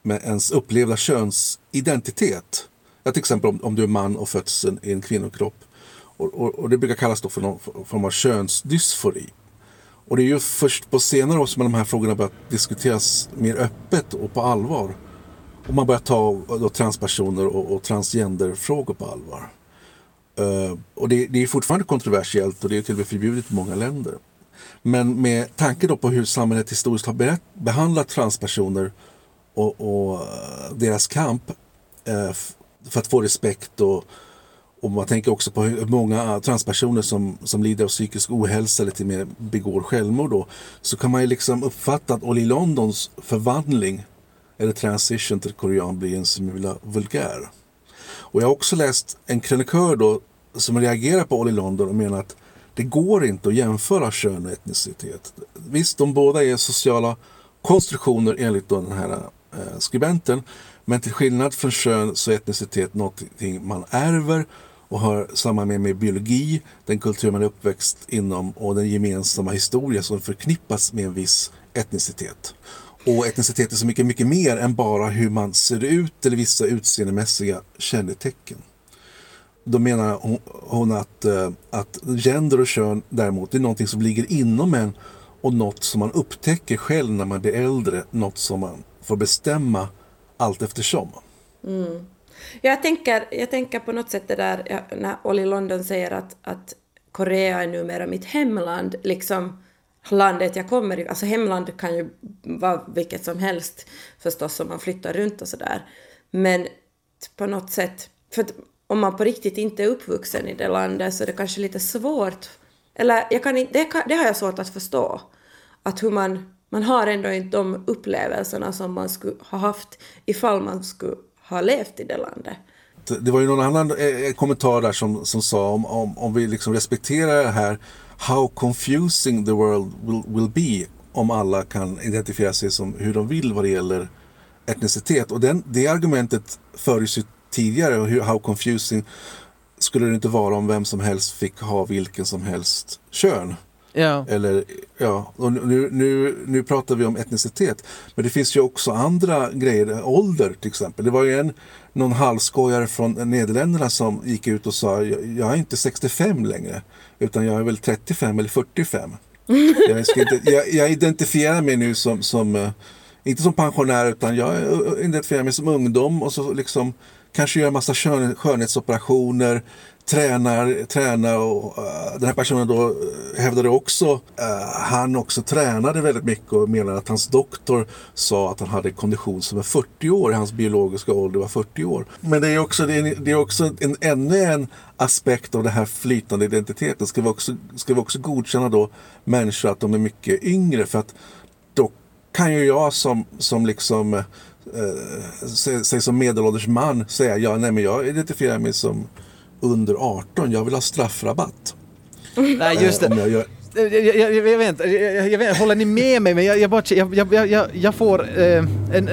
med ens upplevda könsidentitet. Ja, till exempel om, om du är man och fötts i en kvinnokropp. Och, och, och det brukar kallas då för någon form av könsdysfori. Och det är ju först på senare år som de här frågorna börjat diskuteras mer öppet och på allvar. Och man börjar ta då, transpersoner och, och transgenderfrågor på allvar. Uh, och det, det är fortfarande kontroversiellt och det är till och med förbjudet i många länder. Men med tanke då på hur samhället historiskt har berätt, behandlat transpersoner och, och eh, deras kamp eh, för att få respekt och, och man tänker också på hur många transpersoner som, som lider av psykisk ohälsa eller till och med begår självmord då, så kan man ju liksom uppfatta att Olly Londons förvandling eller transition till korean blir en smula vulgär. Och jag har också läst en krönikör då som reagerar på Olly London och menar att det går inte att jämföra kön och etnicitet. Visst, de båda är sociala konstruktioner enligt då den här eh, skribenten. Men till skillnad från kön så är etnicitet någonting man ärver och har samman med, med biologi, den kultur man är uppväxt inom och den gemensamma historia som förknippas med en viss etnicitet. Och etnicitet är så mycket, mycket mer än bara hur man ser ut eller vissa utseendemässiga kännetecken. Då menar hon, hon att, eh, att gender och kön däremot är någonting som ligger inom en och något som man upptäcker själv när man blir äldre, något som man får bestämma allt eftersom. Mm. Jag tänker, jag tänker på något sätt det där när Olli London säger att, att Korea är numera mitt hemland, liksom landet jag kommer ifrån. Alltså hemland kan ju vara vilket som helst förstås om man flyttar runt och sådär. Men på något sätt, för om man på riktigt inte är uppvuxen i det landet så är det kanske lite svårt. Eller jag kan inte, det, kan, det har jag svårt att förstå. Att hur man, man har ändå inte de upplevelserna som man skulle ha haft ifall man skulle ha levt i det landet. Det var ju någon annan eh, eh, kommentar där som, som sa om, om, om vi liksom respekterar det här How confusing the world will, will be om alla kan identifiera sig som hur de vill vad det gäller etnicitet. Och den, det argumentet fördes ju tidigare. och Hur, how confusing skulle det inte vara om vem som helst fick ha vilken som helst kön? Ja. Eller, ja, och nu, nu, nu pratar vi om etnicitet. Men det finns ju också andra grejer. Ålder till exempel. Det var ju en, någon halvskojare från Nederländerna som gick ut och sa jag, är inte 65 längre. Utan jag är väl 35 eller 45. [laughs] jag, inte, jag, jag identifierar mig nu som, som eh, inte som pensionär utan jag identifierar mig som ungdom och så liksom kanske gör en massa skön, skönhetsoperationer, tränar, tränar och uh, den här personen då eh, hävdade också, uh, han också tränade väldigt mycket och menade att hans doktor sa att han hade kondition som är 40 år, hans biologiska ålder var 40 år. Men det är också, det är, det är också en, ännu en aspekt av den här flytande identiteten. Ska vi, också, ska vi också godkänna då människor att de är mycket yngre för att då kan ju jag som, som liksom eh, säg som medelålders man säga ja, nej men jag identifierar mig som under 18. Jag vill ha straffrabatt. Nej, just det. Eh, jag Jag, jag, vet inte, jag, jag vet, håller ni med mig? Men jag, jag, bara, jag, jag, jag, jag får... Eh,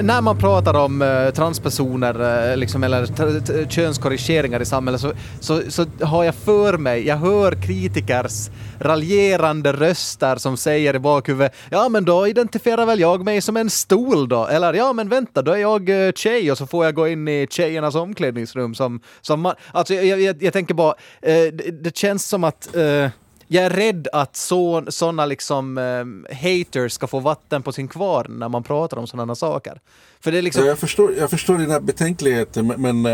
när man pratar om eh, transpersoner eh, liksom, eller t- könskorrigeringar i samhället så, så, så har jag för mig, jag hör kritikers raljerande röster som säger i bakhuvudet ja men då identifierar väl jag mig som en stol då, eller ja men vänta då är jag eh, tjej och så får jag gå in i tjejernas omklädningsrum som, som man. Alltså jag, jag, jag tänker bara, eh, det, det känns som att eh, jag är rädd att sådana liksom eh, haters ska få vatten på sin kvarn när man pratar om sådana saker. För det är liksom... Jag, förstår, jag förstår dina betänkligheter men, men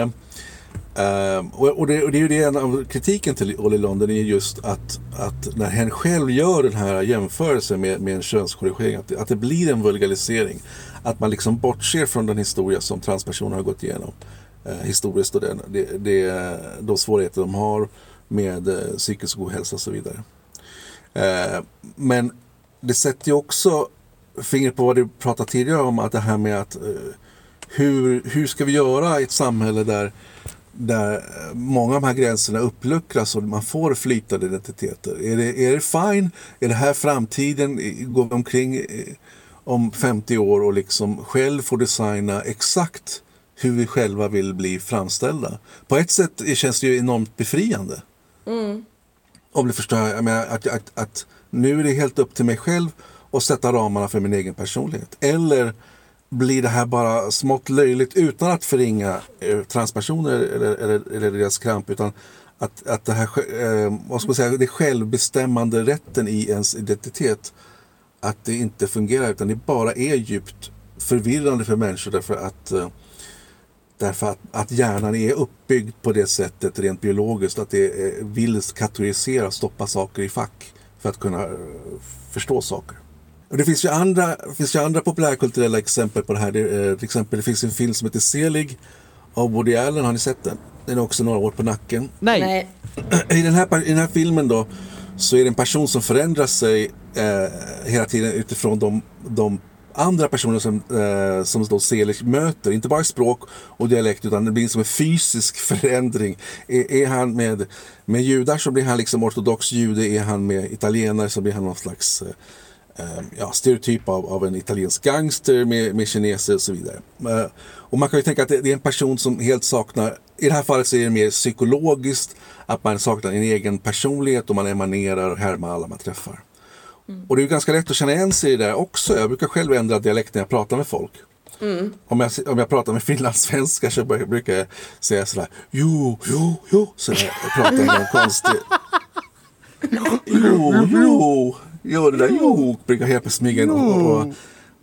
eh, eh, och, och, det, och det är ju det en av kritiken till Olli London är just att, att när hen själv gör den här jämförelsen med, med en könskorrigering att, det- att det blir en vulgarisering. Att man liksom bortser från den historia som transpersoner har gått igenom. Eh, historiskt och den, det, det, de svårigheter de har med eh, psykisk ohälsa och så vidare. Eh, men det sätter ju också fingret på vad du pratade tidigare om, att det här med att eh, hur, hur ska vi göra i ett samhälle där, där många av de här gränserna uppluckras och man får flytande identiteter. Är det, är det fine? Är det här framtiden? Går vi omkring eh, om 50 år och liksom själv får designa exakt hur vi själva vill bli framställda? På ett sätt känns det ju enormt befriande. Om du förstår, jag menar, att, att, att nu är det helt upp till mig själv att sätta ramarna för min egen personlighet. Eller blir det här bara smått löjligt utan att förringa eh, transpersoner eller, eller, eller deras kramp utan att, att det här, eh, vad ska man säga, det självbestämmande rätten i ens identitet att det inte fungerar utan det bara är djupt förvirrande för människor därför att eh, Därför att, att hjärnan är uppbyggd på det sättet rent biologiskt att det vill kategorisera, stoppa saker i fack för att kunna eh, förstå saker. Och det finns ju andra, finns ju andra populärkulturella exempel på det här. Det, eh, till exempel det finns en film som heter Selig av Woody Allen. Har ni sett den? Den är också några år på nacken. Nej. Nej. [clears throat] I den, här, I den här filmen då så är det en person som förändrar sig eh, hela tiden utifrån de, de andra personer som, eh, som då Selig möter. Inte bara i språk och dialekt utan det blir som en fysisk [laughs] förändring. Är, är han med, med judar så blir han liksom ortodox jude. Är han med italienare så blir han någon slags eh, eh, ja, stereotyp av, av en italiensk gangster med, med kineser och så vidare. Eh, och man kan ju tänka att det, det är en person som helt saknar, i det här fallet så är det mer psykologiskt, att man saknar en egen personlighet och man emanerar och härmar alla man träffar. Och det är ju ganska lätt att känna igen sig i det där också. Jag brukar själv ändra dialekt när jag pratar med folk. Om, jag, om jag pratar med finlandssvenskar så brukar jag säga sådär Jo, jo, jo. Så jag pratar en konstig Jo, jo. Jo, det där jo brukar helt plötsligt smyga in. Och, och,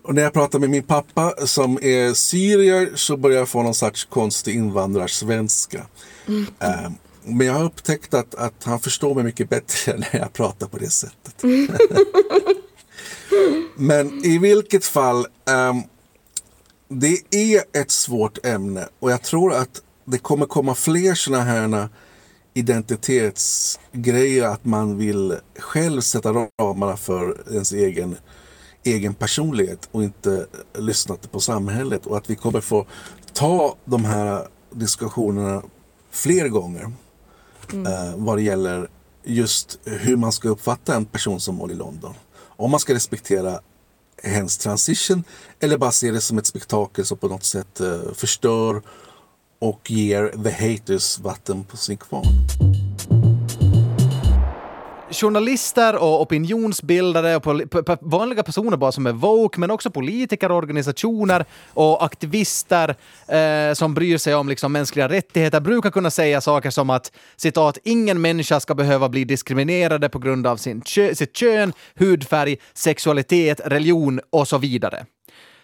och när jag pratar med min pappa som är syrier så börjar jag få någon sorts konstig invandrarsvenska. Eh, men jag har upptäckt att, att han förstår mig mycket bättre [laughs] när jag pratar på det sättet. [laughs] Men i vilket fall, ehm, det är ett svårt ämne och jag tror att det kommer komma fler sådana här identitetsgrejer att man vill själv sätta ramarna för ens egen, egen personlighet och inte lyssna på samhället och att vi kommer få ta de här diskussionerna fler gånger Mm. eh, vad det gäller just hur man ska uppfatta en person som Molly London. Om man ska respektera hens transition eller bara se det som ett spektakel som på något sätt eh, förstör och ger the haters vatten på sin kvarn journalister och opinionsbildare och vanliga personer bara som är woke, men också politiker, organisationer och aktivister eh, som bryr sig om liksom, mänskliga rättigheter brukar kunna säga saker som att citat, ingen människa ska behöva bli diskriminerade på grund av sin kö- sitt kön, hudfärg, sexualitet, religion och så vidare.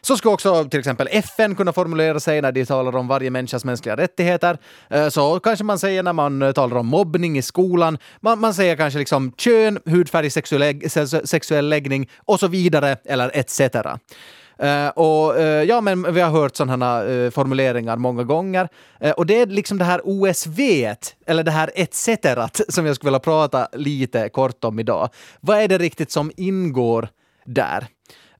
Så skulle också till exempel FN kunna formulera sig när de talar om varje människas mänskliga rättigheter. Eh, så kanske man säger när man eh, talar om mobbning i skolan. Man, man säger kanske liksom kön, hudfärg, sexuell, sexuell läggning och så vidare, eller etc. Uh, eh, och uh, ja, men vi har hört sådana uh, formuleringar många gånger. och det är liksom det här OSV, eller det här etc. [laughs] som jag skulle vilja prata lite kort om idag. Vad är det riktigt som ingår där?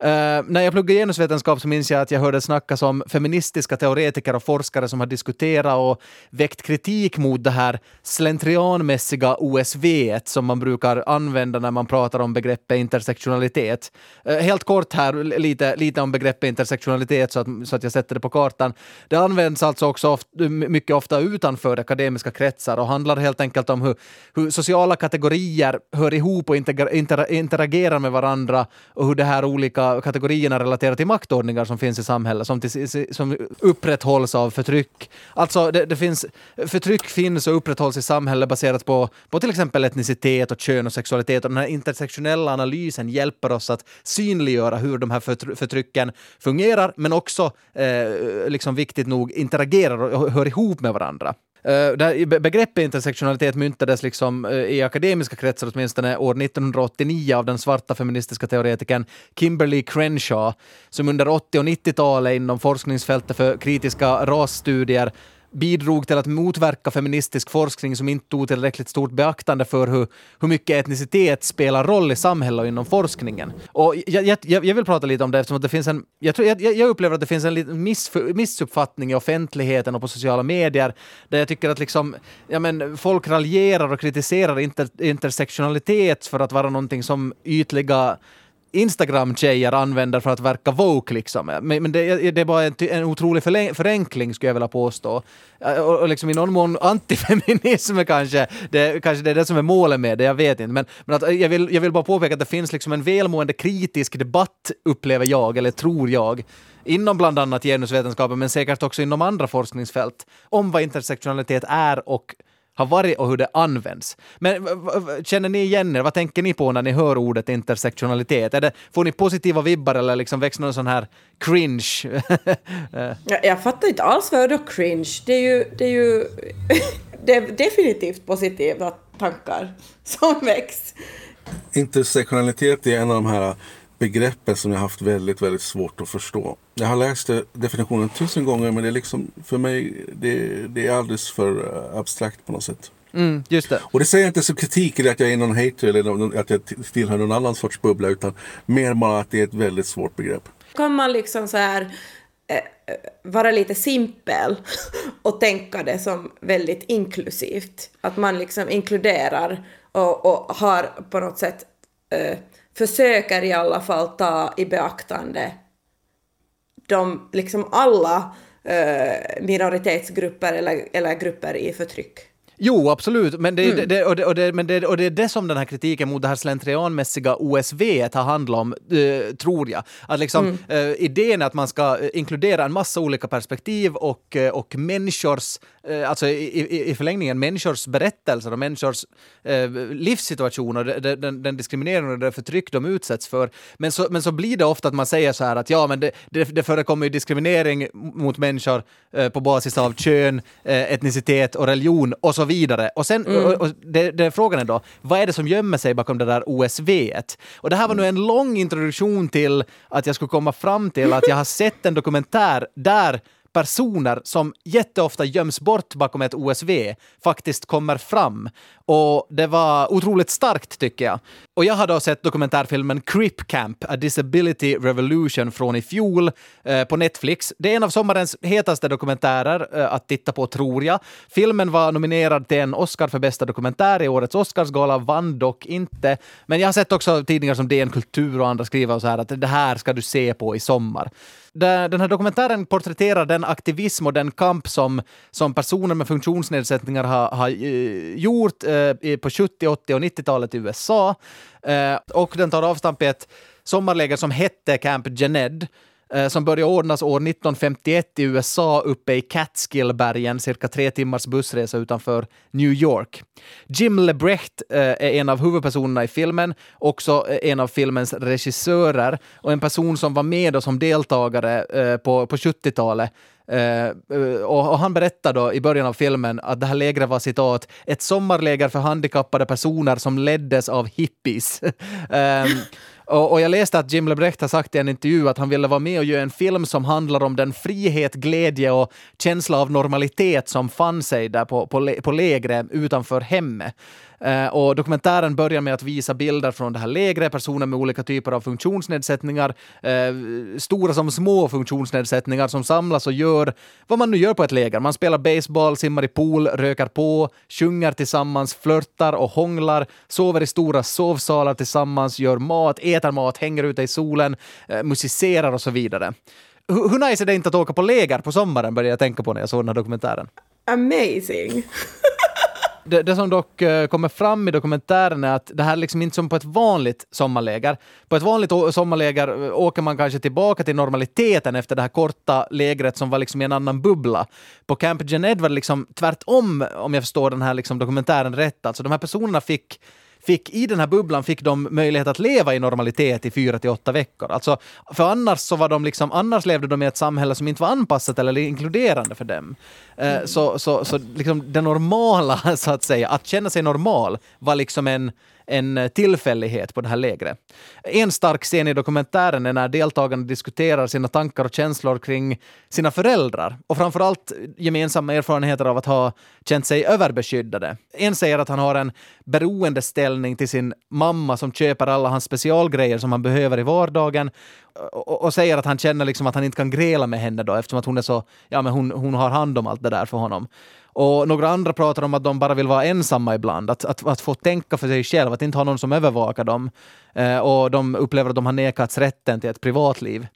Uh, när jag pluggade genusvetenskap så minns jag att jag hörde snackas om feministiska teoretiker och forskare som har diskuterat och väckt kritik mot det här slentrianmässiga OSV som man brukar använda när man pratar om begreppet intersektionalitet. Uh, helt kort här, lite, lite om begreppet intersektionalitet så att, så att jag sätter det på kartan. Det används alltså också ofta, mycket ofta utanför akademiska kretsar och handlar helt enkelt om hur, hur sociala kategorier hör ihop och interagerar med varandra och hur det här olika kategorierna relaterat till maktordningar som finns i samhället, som, till, som upprätthålls av förtryck. Alltså, det, det, finns, förtryck finns och upprätthålls i samhället baserat på, på till exempel etnicitet och kön och sexualitet. Och den här intersektionella analysen hjälper oss att synliggöra hur de här förtrycken fungerar, men också, eh, liksom viktigt nog, interagerar och hör ihop med varandra. Uh, begreppet intersektionalitet myntades liksom, uh, i akademiska kretsar åtminstone år 1989 av den svarta feministiska teoretikern Kimberly Crenshaw, som under 80 och 90-talet inom forskningsfältet för kritiska rasstudier bidrog till att motverka feministisk forskning som inte tog tillräckligt stort beaktande för hur, hur mycket etnicitet spelar roll i samhället och inom forskningen. Och jag, jag, jag vill prata lite om det eftersom att det finns en... Jag, tror, jag, jag upplever att det finns en liten miss, missuppfattning i offentligheten och på sociala medier där jag tycker att liksom, ja men, folk raljerar och kritiserar inter, intersektionalitet för att vara någonting som ytliga Instagram-tjejer använder för att verka woke liksom. Men, men det, det, är bara en, en otrolig förenkling skulle jag vilja påstå. Och, och liksom i någon mån antifeminism kanske. Det, kanske det är det som är målet med det, jag vet inte. Men, men att jag, vill, jag vill bara påpeka att det finns liksom en välmående kritisk debatt, upplever jag, eller tror jag, inom bland annat genusvetenskapen, men säkert också inom andra forskningsfält, om vad intersektionalitet är och har varit och hur det används. Men känner ni igen er? Vad tänker ni på när ni hör ordet intersektionalitet? Är det, får ni positiva vibbar eller liksom växer någon sån här cringe? [laughs] jag, jag fattar inte alls vad då cringe. Det är ju, det är ju [laughs] det är definitivt positiva tankar [laughs] som väcks. Intersektionalitet är en av de här begreppen som jag haft väldigt, väldigt svårt att förstå. Jag har läst definitionen tusen gånger men det är liksom för mig det, det är alldeles för eh, abstrakt på något sätt. Mm, just det. Och det säger jag inte som kritik eller att jag är någon hater eller att jag tillhör någon annan sorts bubbla utan mer bara att det är ett väldigt svårt begrepp. Kan man liksom så här eh, eh vara lite simpel [laughs] och tänka det som väldigt inklusivt? Att man liksom inkluderar och, och har på något sätt eh, försöker i alla fall ta i beaktande de, liksom alla eh, minoritetsgrupper eller, eller grupper i förtryck. Jo, absolut. Men det, mm. det, och, det, och, det, men det, och det är det som den här kritiken mot det här slentrianmässiga OSV har handlat om, uh, tror jag. Att liksom, mm. uh, idén är att man ska inkludera en massa olika perspektiv och, uh, och människors, alltså i, i, i, förlängningen människors berättelser och människors livssituationer, den, den diskriminering och det förtryck de utsätts för. Men så, men så blir det ofta att man säger så här att ja, men det, det, det förekommer ju diskriminering mot människor på basis av kön, etnicitet och religion och så vidare. Och sen, mm. och, och det, det, frågan är då, vad är det som gömmer sig bakom det där OSV? -et? Och det här var nu en lång introduktion till att jag skulle komma fram till att jag har sett en dokumentär där personer som jätteofta göms bort bakom ett OSV faktiskt kommer fram. Och det var otroligt starkt tycker jag. Och jag har då sett dokumentärfilmen Crip Camp, A Disability Revolution från i fjol eh, på Netflix. Det är en av sommarens hetaste dokumentärer eh, att titta på, tror jag. Filmen var nominerad till en Oscar för bästa dokumentär i årets Oscarsgala, vann dock inte. Men jag har sett också tidningar som DN Kultur och andra skriva så här att det här ska du se på i sommar. Den här dokumentären porträtterar den aktivism och den kamp som, som personer med funktionsnedsättningar har, har eh, gjort eh, på 70, 80 och 90-talet i USA. Eh, och den tar avstamp i ett sommarläger som hette Camp Jened eh, som började ordnas år 1951 i USA uppe i Catskillbergen, cirka tre timmars bussresa utanför New York. Jim LeBrecht eh, är en av huvudpersonerna i filmen, också en av filmens regissörer och en person som var med och som deltagare på, på 70-talet Uh, och, och, han berättar då i början av filmen att det här lägret var citat ett sommarläger för handikappade personer som leddes av hippies. um, [laughs] och, och, jag läste att Jim LeBrecht har sagt i en intervju att han ville vara med och göra en film som handlar om den frihet, glädje och känsla av normalitet som fann sig där på, på, på lägret utanför hemmet. Eh, och dokumentären börjar med att visa bilder från det här lägret, personer med olika typer av funktionsnedsättningar, eh, stora som små funktionsnedsättningar som samlas och gör vad man nu gör på ett läger. Man spelar baseball, simmar i pool, rökar på, sjunger tillsammans, flörtar och hånglar, sover i stora sovsalar tillsammans, gör mat, äter mat, hänger ute i solen, eh, musicerar och så vidare. Hur, hur nice är det inte att åka på läger på sommaren, började jag tänka på när jag såg den här dokumentären. Amazing! [laughs] Det, det, som dock eh, kommer fram i dokumentären är att det här är liksom inte som på ett vanligt sommarläger. På ett vanligt sommarläger eh, åker man kanske tillbaka till normaliteten efter det här korta lägret som var liksom i en annan bubbla. På Camp Gen var det liksom tvärtom, om jag förstår den här liksom dokumentären rätt. Alltså de här personerna fick fick i den här bubblan fick de möjlighet att leva i normalitet i fyra till åtta veckor. Alltså, för annars så var de liksom, annars levde de i ett samhälle som inte var anpassat eller inkluderande för dem. Mm. Så, så, så liksom det normala, [laughs] så att säga, att känna sig normal var liksom en en eh, tillfällighet på det här lägret. En stark scen i dokumentären är när deltagarna diskuterar sina tankar och känslor kring sina föräldrar och framförallt gemensamma erfarenheter av att ha känt sig överbeskyddade. En säger att han har en beroendeställning till sin mamma som köper alla hans specialgrejer som han behöver i vardagen och, och, säger att han känner liksom att han inte kan gräla med henne då eftersom att hon är så, ja men hon, hon har hand om allt det där för honom. Och några andra pratar om att de bara vill vara ensamma ibland, att, att, att få tänka för sig själv, att inte ha någon som övervakar dem. Eh, och de upplever att de har nekats rätten till ett privatliv.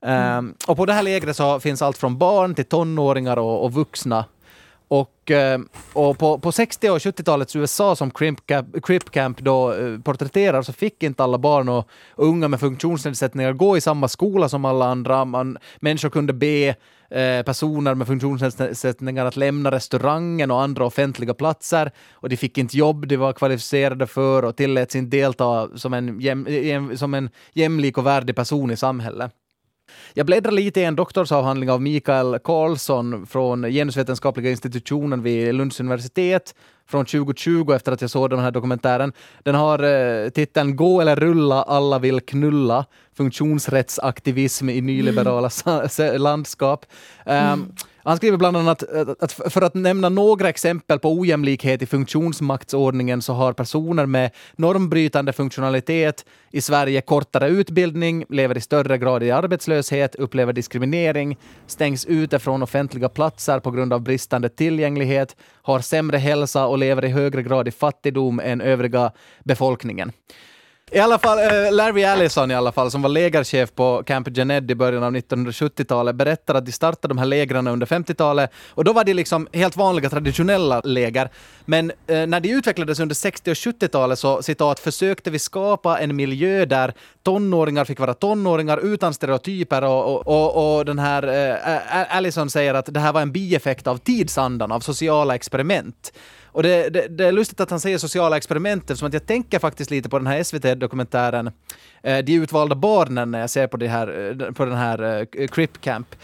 Mm. Eh, och på det här lägret så finns allt från barn till tonåringar och, och vuxna. Och, eh, och på, på 60 och 70-talets USA som Crip Camp, Crip Camp då eh, porträtterar så fick inte alla barn och unga med funktionsnedsättningar gå i samma skola som alla andra. Man, människor kunde be Eh, personer med funktionsnedsättningar att lämna restaurangen och andra offentliga platser och de fick inte jobb de var kvalificerade för och tilläts inte delta som en, jäm, som en jämlik och värdig person i samhället. Jag bläddrar lite i en doktorsavhandling av Mikael Karlsson från genusvetenskapliga institutionen vid Lunds universitet från 2020 efter att jag såg den här dokumentären. Den har eh, titeln Gå eller rulla, alla vill knulla. Funktionsrättsaktivism i nyliberala ehm, mm. landskap. Um, mm. Han skriver bland annat eh, att för att nämna några exempel på ojämlikhet i funktionsmaktsordningen så har personer med normbrytande funktionalitet i Sverige kortare utbildning, lever i större grad i arbetslöshet, upplever diskriminering, stängs ute från offentliga platser på grund av bristande tillgänglighet, har sämre hälsa och lever i högre grad i fattigdom än övriga befolkningen. I alla fall, uh, Larry Allison i alla fall, som var lägerchef på Camp Jened i början av 1970-talet, berättar att de startade de här lägren under 50-talet och då var det liksom helt vanliga traditionella läger. Men uh, när de utvecklades under 60 och 70-talet så citat försökte vi skapa en miljö där tonåringar fick vara tonåringar utan stereotyper och, och, och, och den här uh, Allison säger att det här var en bieffekt av tidsandan, av sociala experiment. Och det, det, det, är lustigt att han säger sociala experiment eftersom att jag tänker faktiskt lite på den här SVT-dokumentären eh, De utvalda barnen när jag ser på, det här, eh, på den här eh, Crip Camp.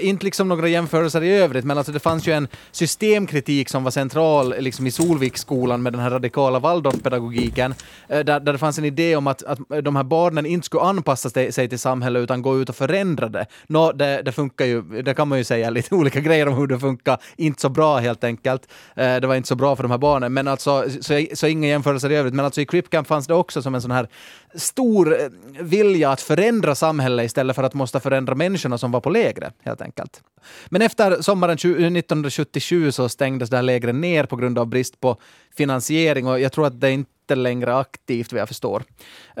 Inte liksom några jämförelser i övrigt, men alltså det fanns ju en systemkritik som var central liksom i Solviksskolan med den här radikala Waldorfpedagogiken, där, där det fanns en idé om att, att de här barnen inte skulle anpassa sig till samhället utan gå ut och förändra det. Nå, det, det funkar ju, det kan man ju säga lite [laughs] olika grejer om hur det funkar, inte så bra helt enkelt. Det var inte så bra för de här barnen. Men alltså, så, så inga jämförelser i övrigt. Men alltså i Cripcamp fanns det också som en sån här stor eh, vilja att förändra samhället istället för att måste förändra människorna som var på lägret, helt enkelt. Men efter sommaren 1977 eh, så stängdes det här lägret ner på grund av brist på finansiering och jag tror att det inte längre aktivt vad jag förstår.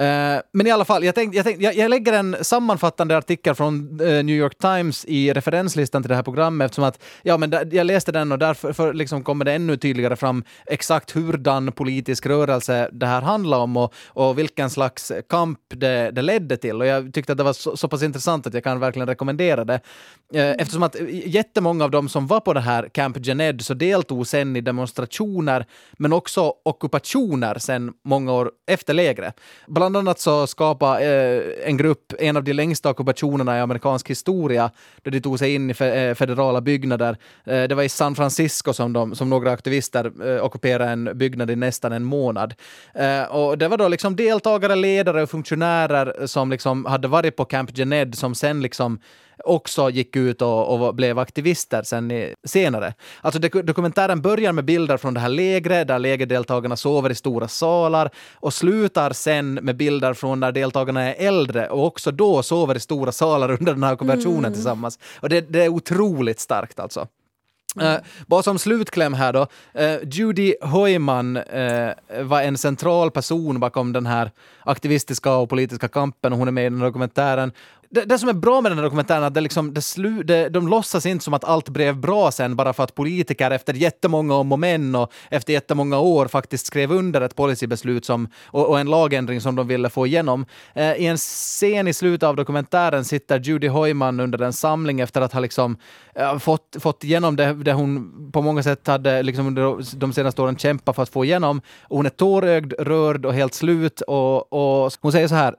Uh, men i alla fall, jag, tänkte, jag, tänkte, jag, jag, lägger en sammanfattande artikel från uh, New York Times i referenslistan till det här programmet eftersom att ja, men jag läste den och därför för, liksom kommer det ännu tydligare fram exakt hurdan politisk rörelse det här handlar om och, och vilken slags kamp det, det ledde till. Och jag tyckte att det var så, så pass intressant att jag kan verkligen rekommendera det. Uh, eftersom att jättemånga av dem som var på det här Camp Gened så deltog sen i demonstrationer men också ockupationer sen många år efter lägret. Bland annat så skapade eh, en grupp en av de längsta ockupationerna i amerikansk historia, då de tog sig in i fe eh, federala byggnader. Eh, det var i San Francisco som, de, som några aktivister eh, ockuperade en byggnad i nästan en månad. Eh, och det var då liksom deltagare, ledare och funktionärer som liksom hade varit på Camp Gened som sen liksom också gick ut och, och blev aktivister sen i, senare. Alltså dokumentären börjar med bilder från det här lägret där lägerdeltagarna sover i stora salar och slutar sen med bilder från när deltagarna är äldre och också då sover i stora salar [laughs] under den här ockupationen mm. tillsammans. Och det, det är otroligt starkt alltså. Uh, bara som slutkläm här då. Uh, Judy Hoyman uh, var en central person bakom den här aktivistiska och politiska kampen och hon är med i den dokumentären det, det, som är bra med den här dokumentären är att det liksom, det slu, det, de låtsas inte som att allt blev bra sen bara för att politiker efter jättemånga om och men och efter jättemånga år faktiskt skrev under ett policybeslut som, och, och en lagändring som de ville få igenom. Eh, I en scen i slutet av dokumentären sitter Judy Hoyman under en samling efter att ha liksom, eh, fått, fått igenom det, det hon på många sätt hade liksom under de senaste åren kämpat för att få igenom. Och hon är tårögd, rörd och helt slut och, och hon säger så här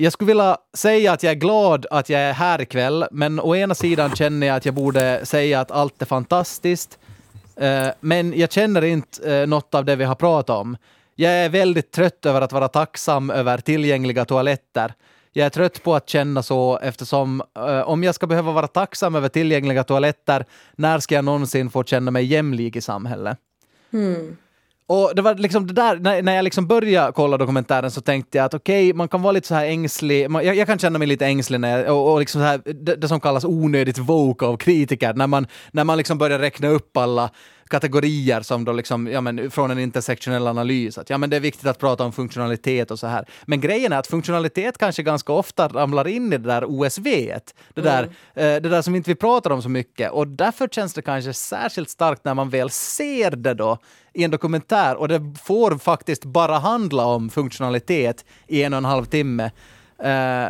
jag skulle vilja säga att jag är glad att jag är här ikväll, men å ena sidan känner jag att jag borde säga att allt är fantastiskt. Eh, men jag känner inte eh, något av det vi har pratat om. Jag är väldigt trött över att vara tacksam över tillgängliga toaletter. Jag är trött på att känna så eftersom eh, om jag ska behöva vara tacksam över tillgängliga toaletter, när ska jag någonsin få känna mig jämlik i samhället? Mm. Och det var liksom det där, när, när jag liksom började kolla dokumentären så tänkte jag att okej, okay, man kan vara lite så här ängslig, man, jag, jag, kan känna mig lite ängslig när jag, och, och liksom så här, det, det, som kallas onödigt woke av kritiker, när man, när man liksom börjar räkna upp alla kategorier som då liksom, ja men från en intersektionell analys, att ja men det är viktigt att prata om funktionalitet och så här. Men grejen är att funktionalitet kanske ganska ofta ramlar in i det där OSV, det där, mm. eh, det där som inte vi pratar om så mycket. Och därför känns det kanske särskilt starkt när man väl ser det då i en dokumentär och det får faktiskt bara handla om funktionalitet i en och en halv timme. Uh,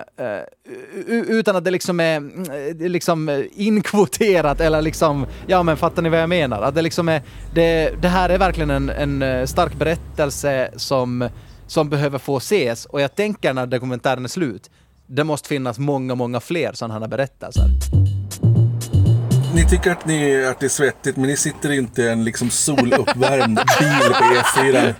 utan att det liksom är mm, liksom inkvoterat eller liksom, ja men fattar ni vad jag menar? Att det liksom är, det, det här är verkligen en, en eh, stark berättelse som, som behöver få ses och jag tänker när dokumentären är slut, det måste finnas många, många fler sådana här berättelser ni tycker att, ni, att det är svettigt, men ni sitter inte i en liksom soluppvärmd [laughs] bil på E4.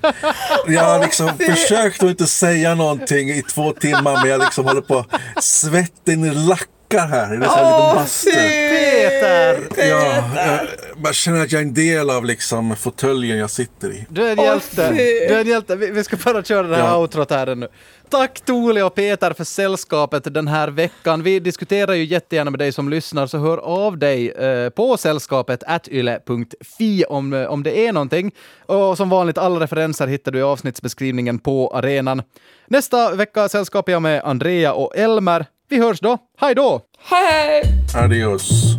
Jag har liksom försökt att inte säga någonting i två timmar, men jag liksom håller på svetten lackar här. Det är så här oh, bastu. Peter! Ja, jag, jag känner att jag är en del av liksom fåtöljen jag sitter i. Du är en hjälte. Oh, du är en hjälte. Vi, vi ska bara köra det här ja. outrot här nu. Tack Tole och Peter för sällskapet den här veckan. Vi diskuterar ju jättegärna med dig som lyssnar, så hör av dig eh, på sällskapet yle.fi om, eh, om det är någonting. Och som vanligt, alla referenser hittar du i avsnittsbeskrivningen på arenan. Nästa vecka sällskapar jag med Andrea och Elmer. Vi hörs då. Hej då! Hej! Adios.